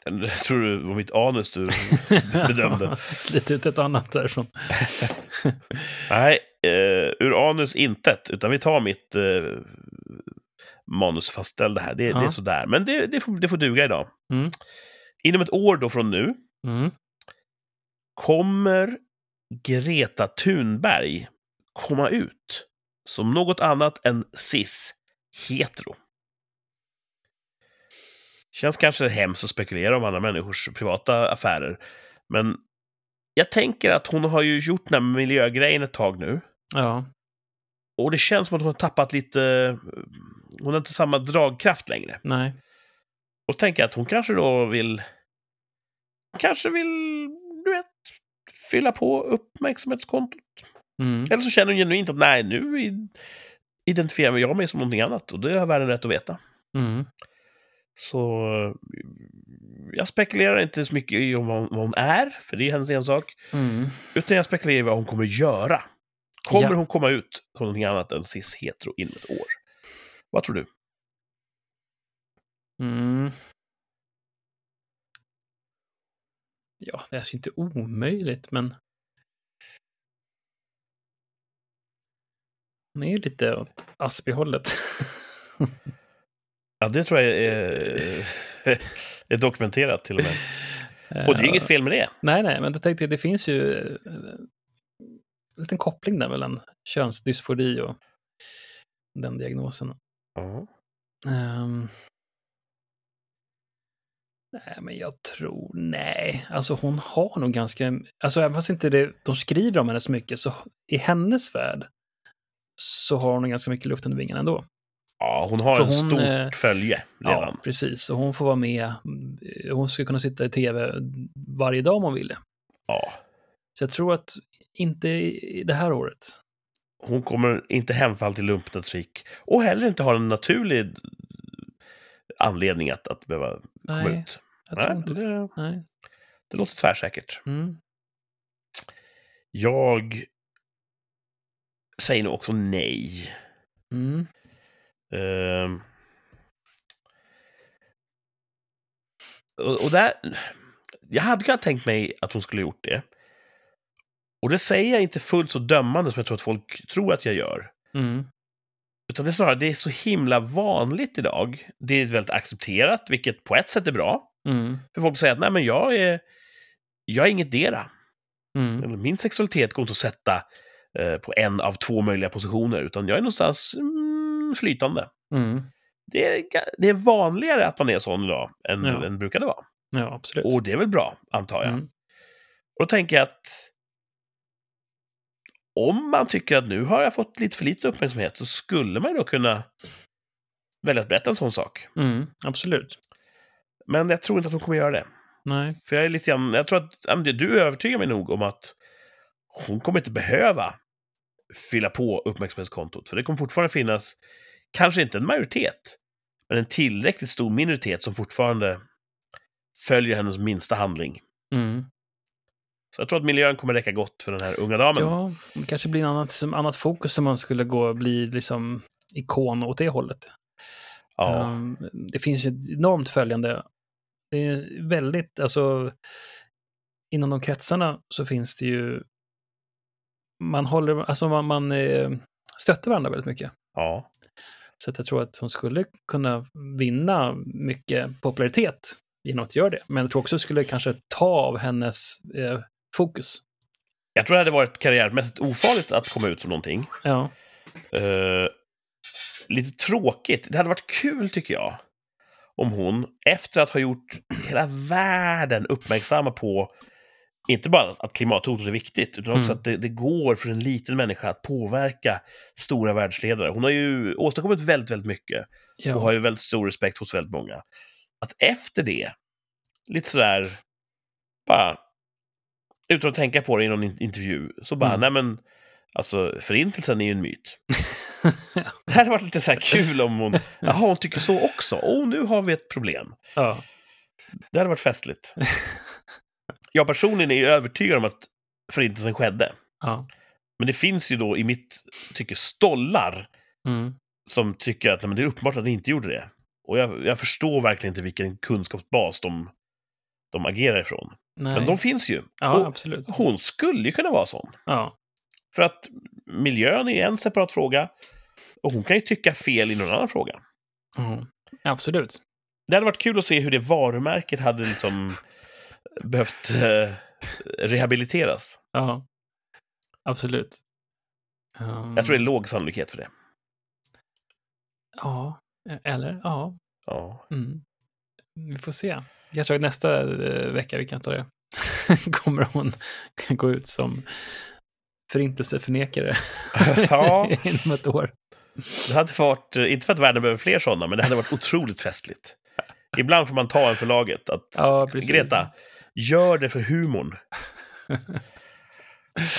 [SPEAKER 1] Jag tror du det var mitt anus du bedömde?
[SPEAKER 2] Slita ut ett annat därifrån.
[SPEAKER 1] Nej, eh, ur anus intet, utan vi tar mitt eh, manusfastställda här. Det, det är
[SPEAKER 2] Ja.
[SPEAKER 1] sådär, men det, det, får, det får duga idag.
[SPEAKER 2] Mm.
[SPEAKER 1] Inom ett år då från nu
[SPEAKER 2] Mm.
[SPEAKER 1] kommer Greta Thunberg komma ut som något annat än cis-hetero. Känns kanske hemskt att spekulera om andra människors privata affärer, men jag tänker att hon har ju gjort den här miljögrejen ett tag nu.
[SPEAKER 2] Ja.
[SPEAKER 1] Och det känns som att hon har tappat lite... Hon har inte samma dragkraft längre.
[SPEAKER 2] Nej.
[SPEAKER 1] Och tänker att hon kanske då vill... Kanske vill, fylla på uppmärksamhetskontot.
[SPEAKER 2] Mm.
[SPEAKER 1] Eller så känner hon genuint att nej, nu identifierar jag mig som någonting annat. Och det har världen rätt att veta.
[SPEAKER 2] Mm.
[SPEAKER 1] Så jag spekulerar inte så mycket i om vad hon är, för det är hennes ensak.
[SPEAKER 2] Mm.
[SPEAKER 1] Utan jag spekulerar i vad hon kommer göra. Kommer
[SPEAKER 2] Ja.
[SPEAKER 1] hon komma ut som någonting annat än cis hetero inom ett år? Vad tror du?
[SPEAKER 2] Mm. Ja, det är alltså inte omöjligt, men... Hon är ju lite åt Aspi-hållet.
[SPEAKER 1] Ja, det tror jag är, är dokumenterat till och med. Och det är inget fel med det.
[SPEAKER 2] Nej, nej, men jag tänkte det finns ju eh, en liten koppling där mellan könsdysfori och den diagnosen.
[SPEAKER 1] Ja.
[SPEAKER 2] Ehm. Nej, men jag tror, nej, alltså hon har nog ganska, alltså även fast inte det, de skriver om henne så mycket, så i hennes värld så har hon ganska mycket luft under vingarna ändå.
[SPEAKER 1] Ja, hon har
[SPEAKER 2] För
[SPEAKER 1] en
[SPEAKER 2] hon,
[SPEAKER 1] stort
[SPEAKER 2] eh,
[SPEAKER 1] följe
[SPEAKER 2] Ja,
[SPEAKER 1] redan.
[SPEAKER 2] precis. Och hon får vara med, mm, hon skulle kunna sitta i tv varje dag om hon ville.
[SPEAKER 1] Ja.
[SPEAKER 2] Så jag tror att inte i det här året.
[SPEAKER 1] Hon kommer inte hemfalla till lumpnadsrik och heller inte ha en naturlig anledning att, att behöva
[SPEAKER 2] Nej,
[SPEAKER 1] ut.
[SPEAKER 2] jag tror
[SPEAKER 1] Nej,
[SPEAKER 2] det. Nej.
[SPEAKER 1] det låter tvärsäkert.
[SPEAKER 2] Mm.
[SPEAKER 1] Jag säger nog också nej.
[SPEAKER 2] Mm.
[SPEAKER 1] Ehm. och, och där... Jag hade kunnat tänkt mig att hon skulle gjort det. Och det säger jag inte fullt så dömande som jag tror att folk tror att jag gör.
[SPEAKER 2] Mm.
[SPEAKER 1] Utan det är snarare, det är så himla vanligt idag. Det är väldigt accepterat, vilket på ett sätt är bra.
[SPEAKER 2] Mm.
[SPEAKER 1] För folk säger att nej men jag är, jag är inget dera.
[SPEAKER 2] Mm.
[SPEAKER 1] Min sexualitet går inte att sätta eh, på en av två möjliga positioner, utan jag är någonstans mm, flytande.
[SPEAKER 2] Mm.
[SPEAKER 1] Det är, det är vanligare att man är sån idag än,
[SPEAKER 2] Ja.
[SPEAKER 1] än brukade vara.
[SPEAKER 2] Ja, absolut.
[SPEAKER 1] Och det är väl bra, antar jag.
[SPEAKER 2] Mm.
[SPEAKER 1] Och då tänker jag att om man tycker att nu har jag fått lite för lite uppmärksamhet så skulle man ju då kunna välja att berätta en sån sak.
[SPEAKER 2] Mm. Absolut.
[SPEAKER 1] Men jag tror inte att hon kommer göra det.
[SPEAKER 2] Nej.
[SPEAKER 1] För jag är lite grann, jag tror att du övertygar mig nog om att hon kommer inte behöva fylla på uppmärksamhetskontot. För det kommer fortfarande finnas, kanske inte en majoritet, men en tillräckligt stor minoritet som fortfarande följer hennes minsta handling.
[SPEAKER 2] Mm.
[SPEAKER 1] Så jag tror att miljön kommer räcka gott för den här unga damen.
[SPEAKER 2] Ja, det kanske blir annat, annat fokus om man skulle gå och bli liksom ikon åt det hållet.
[SPEAKER 1] Ja.
[SPEAKER 2] Um, det finns ju ett enormt följande. Det är väldigt, alltså, inom de kretsarna så finns det ju, man håller, alltså man, man eh, stöttar varandra väldigt mycket.
[SPEAKER 1] ja.
[SPEAKER 2] Så att jag tror att hon skulle kunna vinna mycket popularitet genom att göra det. Men jag tror också det skulle kanske ta av hennes eh, fokus.
[SPEAKER 1] Jag tror det hade varit karriärmässigt ofarligt att komma ut som någonting.
[SPEAKER 2] Ja.
[SPEAKER 1] Eh, lite tråkigt. Det hade varit kul, tycker jag, om hon, efter att ha gjort hela världen uppmärksamma på inte bara att klimathotet är viktigt, utan också
[SPEAKER 2] Mm.
[SPEAKER 1] att det, det går för en liten människa att påverka stora världsledare. Hon har ju åstadkommit väldigt, väldigt mycket och har
[SPEAKER 2] ja.
[SPEAKER 1] ju väldigt stor respekt hos väldigt många. Att efter det, lite sådär, bara utan att tänka på det i någon in- intervju, så bara,
[SPEAKER 2] Mm.
[SPEAKER 1] nej men, alltså förintelsen är ju en myt. Det hade varit lite så här kul om hon, jaha, hon tycker så också. Åh, nu har vi ett problem.
[SPEAKER 2] ja.
[SPEAKER 1] Det hade varit festligt. Jag personligen är ju övertygad om att förintelsen skedde.
[SPEAKER 2] ja.
[SPEAKER 1] Men det finns ju då i mitt tycke stollar
[SPEAKER 2] Mm.
[SPEAKER 1] som tycker att nej, men det är uppenbart att den inte gjorde det. Och jag, jag förstår verkligen inte vilken kunskapsbas de, de agerar ifrån.
[SPEAKER 2] Nej.
[SPEAKER 1] Men de finns ju.
[SPEAKER 2] ja,
[SPEAKER 1] och
[SPEAKER 2] absolut.
[SPEAKER 1] hon skulle ju kunna vara sån.
[SPEAKER 2] Ja.
[SPEAKER 1] För att miljön är en separat fråga. Och hon kan ju tycka fel i någon annan fråga.
[SPEAKER 2] Mm. Absolut.
[SPEAKER 1] Det hade varit kul att se hur det varumärket hade liksom behövt eh, rehabiliteras.
[SPEAKER 2] Ja. Absolut. Um,
[SPEAKER 1] Jag tror det är låg sannolikhet för det.
[SPEAKER 2] Ja, eller ja.
[SPEAKER 1] Ja.
[SPEAKER 2] Mm. Vi får se. Kanske nästa eh, vecka vi kan ta det. Kommer hon gå ut som förintelseförnekare
[SPEAKER 1] Ja.
[SPEAKER 2] inom ett år.
[SPEAKER 1] Det hade varit, eh, inte för att världen behöver fler sådana, men det hade varit otroligt festligt. Ibland får man ta en för laget. Att,
[SPEAKER 2] Ja.
[SPEAKER 1] Greta, gör det för humorn.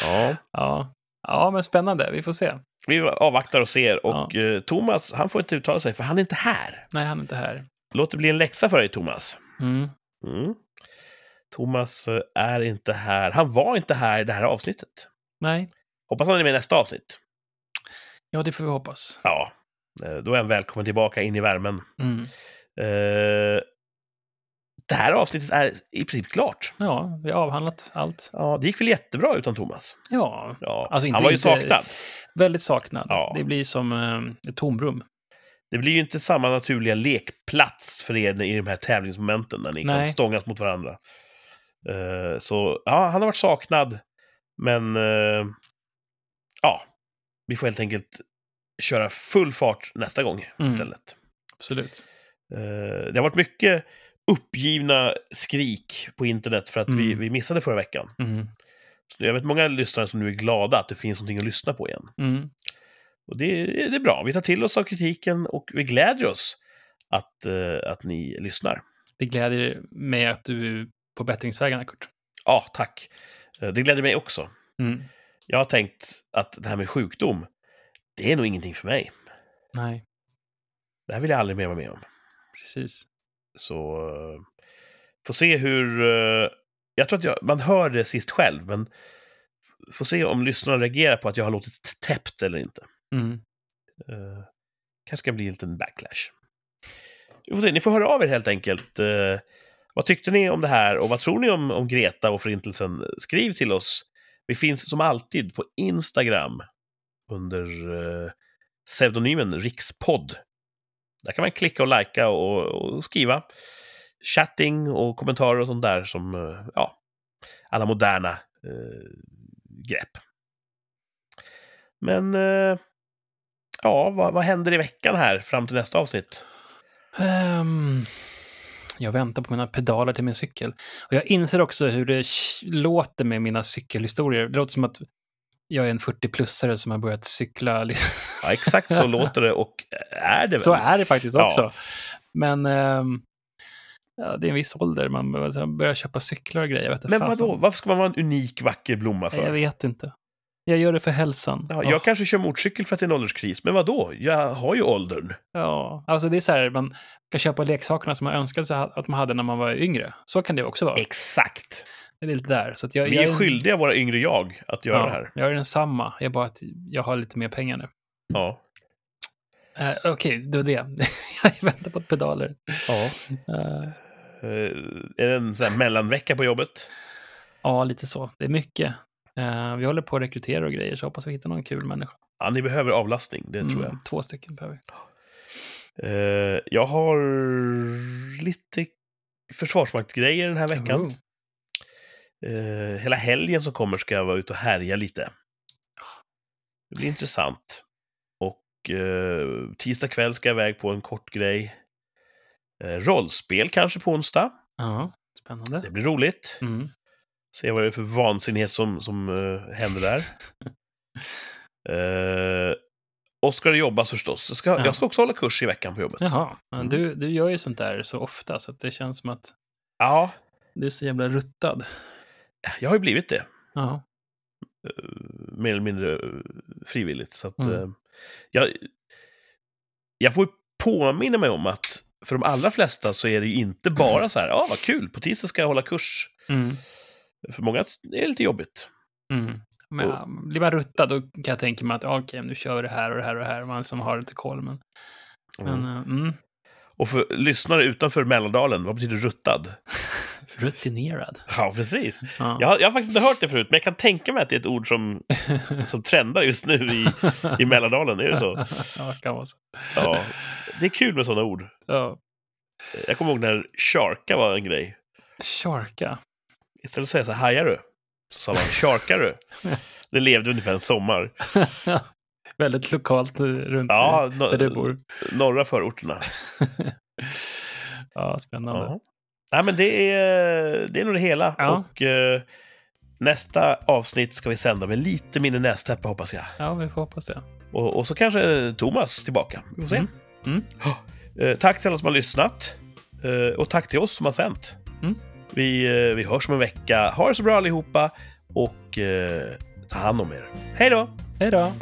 [SPEAKER 1] Ja,
[SPEAKER 2] Ja. ja, men spännande. Vi får se.
[SPEAKER 1] vi avvaktar och ser. Och eh, Thomas, han får inte uttala sig, för han är inte här.
[SPEAKER 2] Nej, han är inte här.
[SPEAKER 1] Låt det bli en läxa för dig, Thomas.
[SPEAKER 2] Mm.
[SPEAKER 1] Mm. Thomas eh, är inte här. Han var inte här i det här avsnittet.
[SPEAKER 2] Nej,
[SPEAKER 1] Hoppas han är med i nästa avsnitt.
[SPEAKER 2] ja, det får vi hoppas.
[SPEAKER 1] Ja, eh, då är han välkommen tillbaka in i värmen.
[SPEAKER 2] Mm.
[SPEAKER 1] Eh, det här avsnittet är i princip klart.
[SPEAKER 2] Ja, vi har avhandlat allt.
[SPEAKER 1] Ja, det gick väl jättebra utan Thomas?
[SPEAKER 2] Ja,
[SPEAKER 1] Ja,
[SPEAKER 2] Alltså inte-
[SPEAKER 1] han var ju saknad.
[SPEAKER 2] väldigt saknad.
[SPEAKER 1] Ja.
[SPEAKER 2] Det blir som ett tomrum.
[SPEAKER 1] Det blir ju inte samma naturliga lekplats för er i de här tävlingsmomenten när ni kan
[SPEAKER 2] Nej.
[SPEAKER 1] stångas mot varandra. Eh, så ja, han har varit saknad, men eh, ja, vi får helt enkelt köra full fart nästa gång
[SPEAKER 2] Mm.
[SPEAKER 1] istället.
[SPEAKER 2] Absolut.
[SPEAKER 1] Eh, det har varit mycket uppgivna skrik på internet för att vi,
[SPEAKER 2] Mm.
[SPEAKER 1] vi missade förra veckan.
[SPEAKER 2] Mm.
[SPEAKER 1] Så jag vet många lyssnare som nu är glada att det finns någonting att lyssna på igen.
[SPEAKER 2] Mm.
[SPEAKER 1] Och det, det är bra. Vi tar till oss av kritiken och vi glädjer oss att, eh, att ni lyssnar.
[SPEAKER 2] Det gläder mig att du är på bättringsvägarna, Kurt.
[SPEAKER 1] Ja, tack. Eh, Det gläder mig också.
[SPEAKER 2] Mm.
[SPEAKER 1] Jag har tänkt att det här med sjukdom, det är nog ingenting för mig.
[SPEAKER 2] Nej,
[SPEAKER 1] Det här vill jag aldrig mer vara med om.
[SPEAKER 2] precis.
[SPEAKER 1] Så eh, får se hur... jag tror att jag, man hör det sist själv, men får se om lyssnarna reagerar på att jag har låtit täppt eller inte.
[SPEAKER 2] Mm.
[SPEAKER 1] Uh, kanske ska bli en liten backlash. Vi får se, ni får höra av er helt enkelt. Uh, vad tyckte ni om det här och vad tror ni om, om Greta och Förintelsen? Skriv till oss. Vi finns som alltid på Instagram under uh, pseudonymen Rikspodd. Där kan man klicka och likea och, och skriva chatting och kommentarer och sånt där som, uh, ja, alla moderna grepp. Men, ja, vad, vad händer i veckan här fram till nästa avsnitt?
[SPEAKER 2] Ehm, jag väntar på mina pedaler till min cykel. Och jag inser också hur det låter med mina cykelhistorier. Det låter som att jag är en 40-plussare som har börjat cykla.
[SPEAKER 1] Ja, exakt så låter det och är det väl?
[SPEAKER 2] Så är det faktiskt
[SPEAKER 1] Ja.
[SPEAKER 2] också. Men ehm, ja, det är en viss ålder, man börjar- köpa cyklar och grejer.
[SPEAKER 1] Men vadå, varför ska man vara en unik, vacker blomma
[SPEAKER 2] Nej, Jag
[SPEAKER 1] för?
[SPEAKER 2] vet inte. Jag gör det för hälsan.
[SPEAKER 1] Ja, jag kanske kör motorcykel för att det är en ålderskris, men vadå? Jag har ju åldern.
[SPEAKER 2] ja. Alltså det är så här, man kan köpa leksakerna som man önskade sig att man hade när man var yngre. Så kan det också vara.
[SPEAKER 1] Exakt.
[SPEAKER 2] Det är lite där. Så att jag,
[SPEAKER 1] Vi
[SPEAKER 2] jag
[SPEAKER 1] är skyldiga våra yngre jag att göra
[SPEAKER 2] ja,
[SPEAKER 1] det här.
[SPEAKER 2] Jag är densamma. Jag är bara att jag har lite mer pengar nu.
[SPEAKER 1] Ja.
[SPEAKER 2] Uh, Okej, det var det. jag väntar på pedaler.
[SPEAKER 1] ja.
[SPEAKER 2] Eh,
[SPEAKER 1] Eh, är det en sån här mellanvecka på jobbet?
[SPEAKER 2] ja, lite så. Det är mycket. Eh, vi håller på att rekrytera och grejer, så hoppas vi hittar någon kul människa.
[SPEAKER 1] Ja, ni behöver avlastning, det tror jag.
[SPEAKER 2] Mm, två stycken behöver vi.
[SPEAKER 1] Eh, jag har lite försvarsmaktgrejer den här veckan.
[SPEAKER 2] Oh.
[SPEAKER 1] Eh, hela helgen som kommer ska jag vara ute och härja lite. Det blir intressant. Och eh, tisdag kväll ska jag iväg på en kort grej. Eh, rollspel kanske på onsdag.
[SPEAKER 2] Ja, spännande.
[SPEAKER 1] Det blir roligt.
[SPEAKER 2] Mm.
[SPEAKER 1] Se vad det är för vansinnighet som, som eh, händer där. Eh, och ska det jobbas förstås. Jag ska,
[SPEAKER 2] Ja.
[SPEAKER 1] jag ska också hålla kurs i veckan på jobbet.
[SPEAKER 2] Jaha, men
[SPEAKER 1] Mm.
[SPEAKER 2] du, du gör ju sånt där så ofta, så att det känns som att
[SPEAKER 1] Ja,
[SPEAKER 2] du är så jävla ruttad.
[SPEAKER 1] jag har ju blivit det.
[SPEAKER 2] Ja,
[SPEAKER 1] eh, mer eller mindre frivilligt. Så att,
[SPEAKER 2] Mm.
[SPEAKER 1] eh, jag, jag får ju påminna mig om att för de allra flesta så är det ju inte bara så här, ja vad kul, på tisdag ska jag hålla kurs.
[SPEAKER 2] mm.
[SPEAKER 1] För många är det lite jobbigt.
[SPEAKER 2] Mm. Men
[SPEAKER 1] Och-
[SPEAKER 2] ja, blir man ruttad, då kan jag tänka mig att okej, nu kör vi det här och det här och det här. Man som har lite koll. Men, men eh, mm.
[SPEAKER 1] Och för lyssnare utanför Mälardalen, vad betyder ruttad?
[SPEAKER 2] rutinerad.
[SPEAKER 1] Ja, precis.
[SPEAKER 2] Ja.
[SPEAKER 1] Jag har, jag har faktiskt inte hört det förut, men jag kan tänka mig att det är ett ord som, som trendar just nu i, i Mälardalen. Är det så?
[SPEAKER 2] ja, kan vara så.
[SPEAKER 1] Ja, det är kul med sådana ord.
[SPEAKER 2] Ja.
[SPEAKER 1] Jag kommer ihåg när sharka var en grej.
[SPEAKER 2] Sharka.
[SPEAKER 1] Istället för att säga så här, hajar du? Så sa man, sharkar du? Det levde ungefär en sommar.
[SPEAKER 2] Väldigt lokalt eh, runt
[SPEAKER 1] ja,
[SPEAKER 2] eh, där du bor.
[SPEAKER 1] Norra förorterna.
[SPEAKER 2] ja, spännande.
[SPEAKER 1] Ja. Nej, men det är, det är nog det hela.
[SPEAKER 2] Ja.
[SPEAKER 1] Och, eh, nästa avsnitt ska vi sända med lite mindre nästäppe hoppas jag.
[SPEAKER 2] Ja, vi får hoppas det.
[SPEAKER 1] Och, och så kanske eh, Thomas tillbaka. Vi får se.
[SPEAKER 2] Mm. Mm.
[SPEAKER 1] Oh. Tack till alla som har lyssnat. Eh, och tack till oss som har sänt.
[SPEAKER 2] Mm.
[SPEAKER 1] Vi, eh, vi hörs om en vecka. Ha det så bra allihopa och eh, ta hand om er. Hej då!
[SPEAKER 2] Hej då!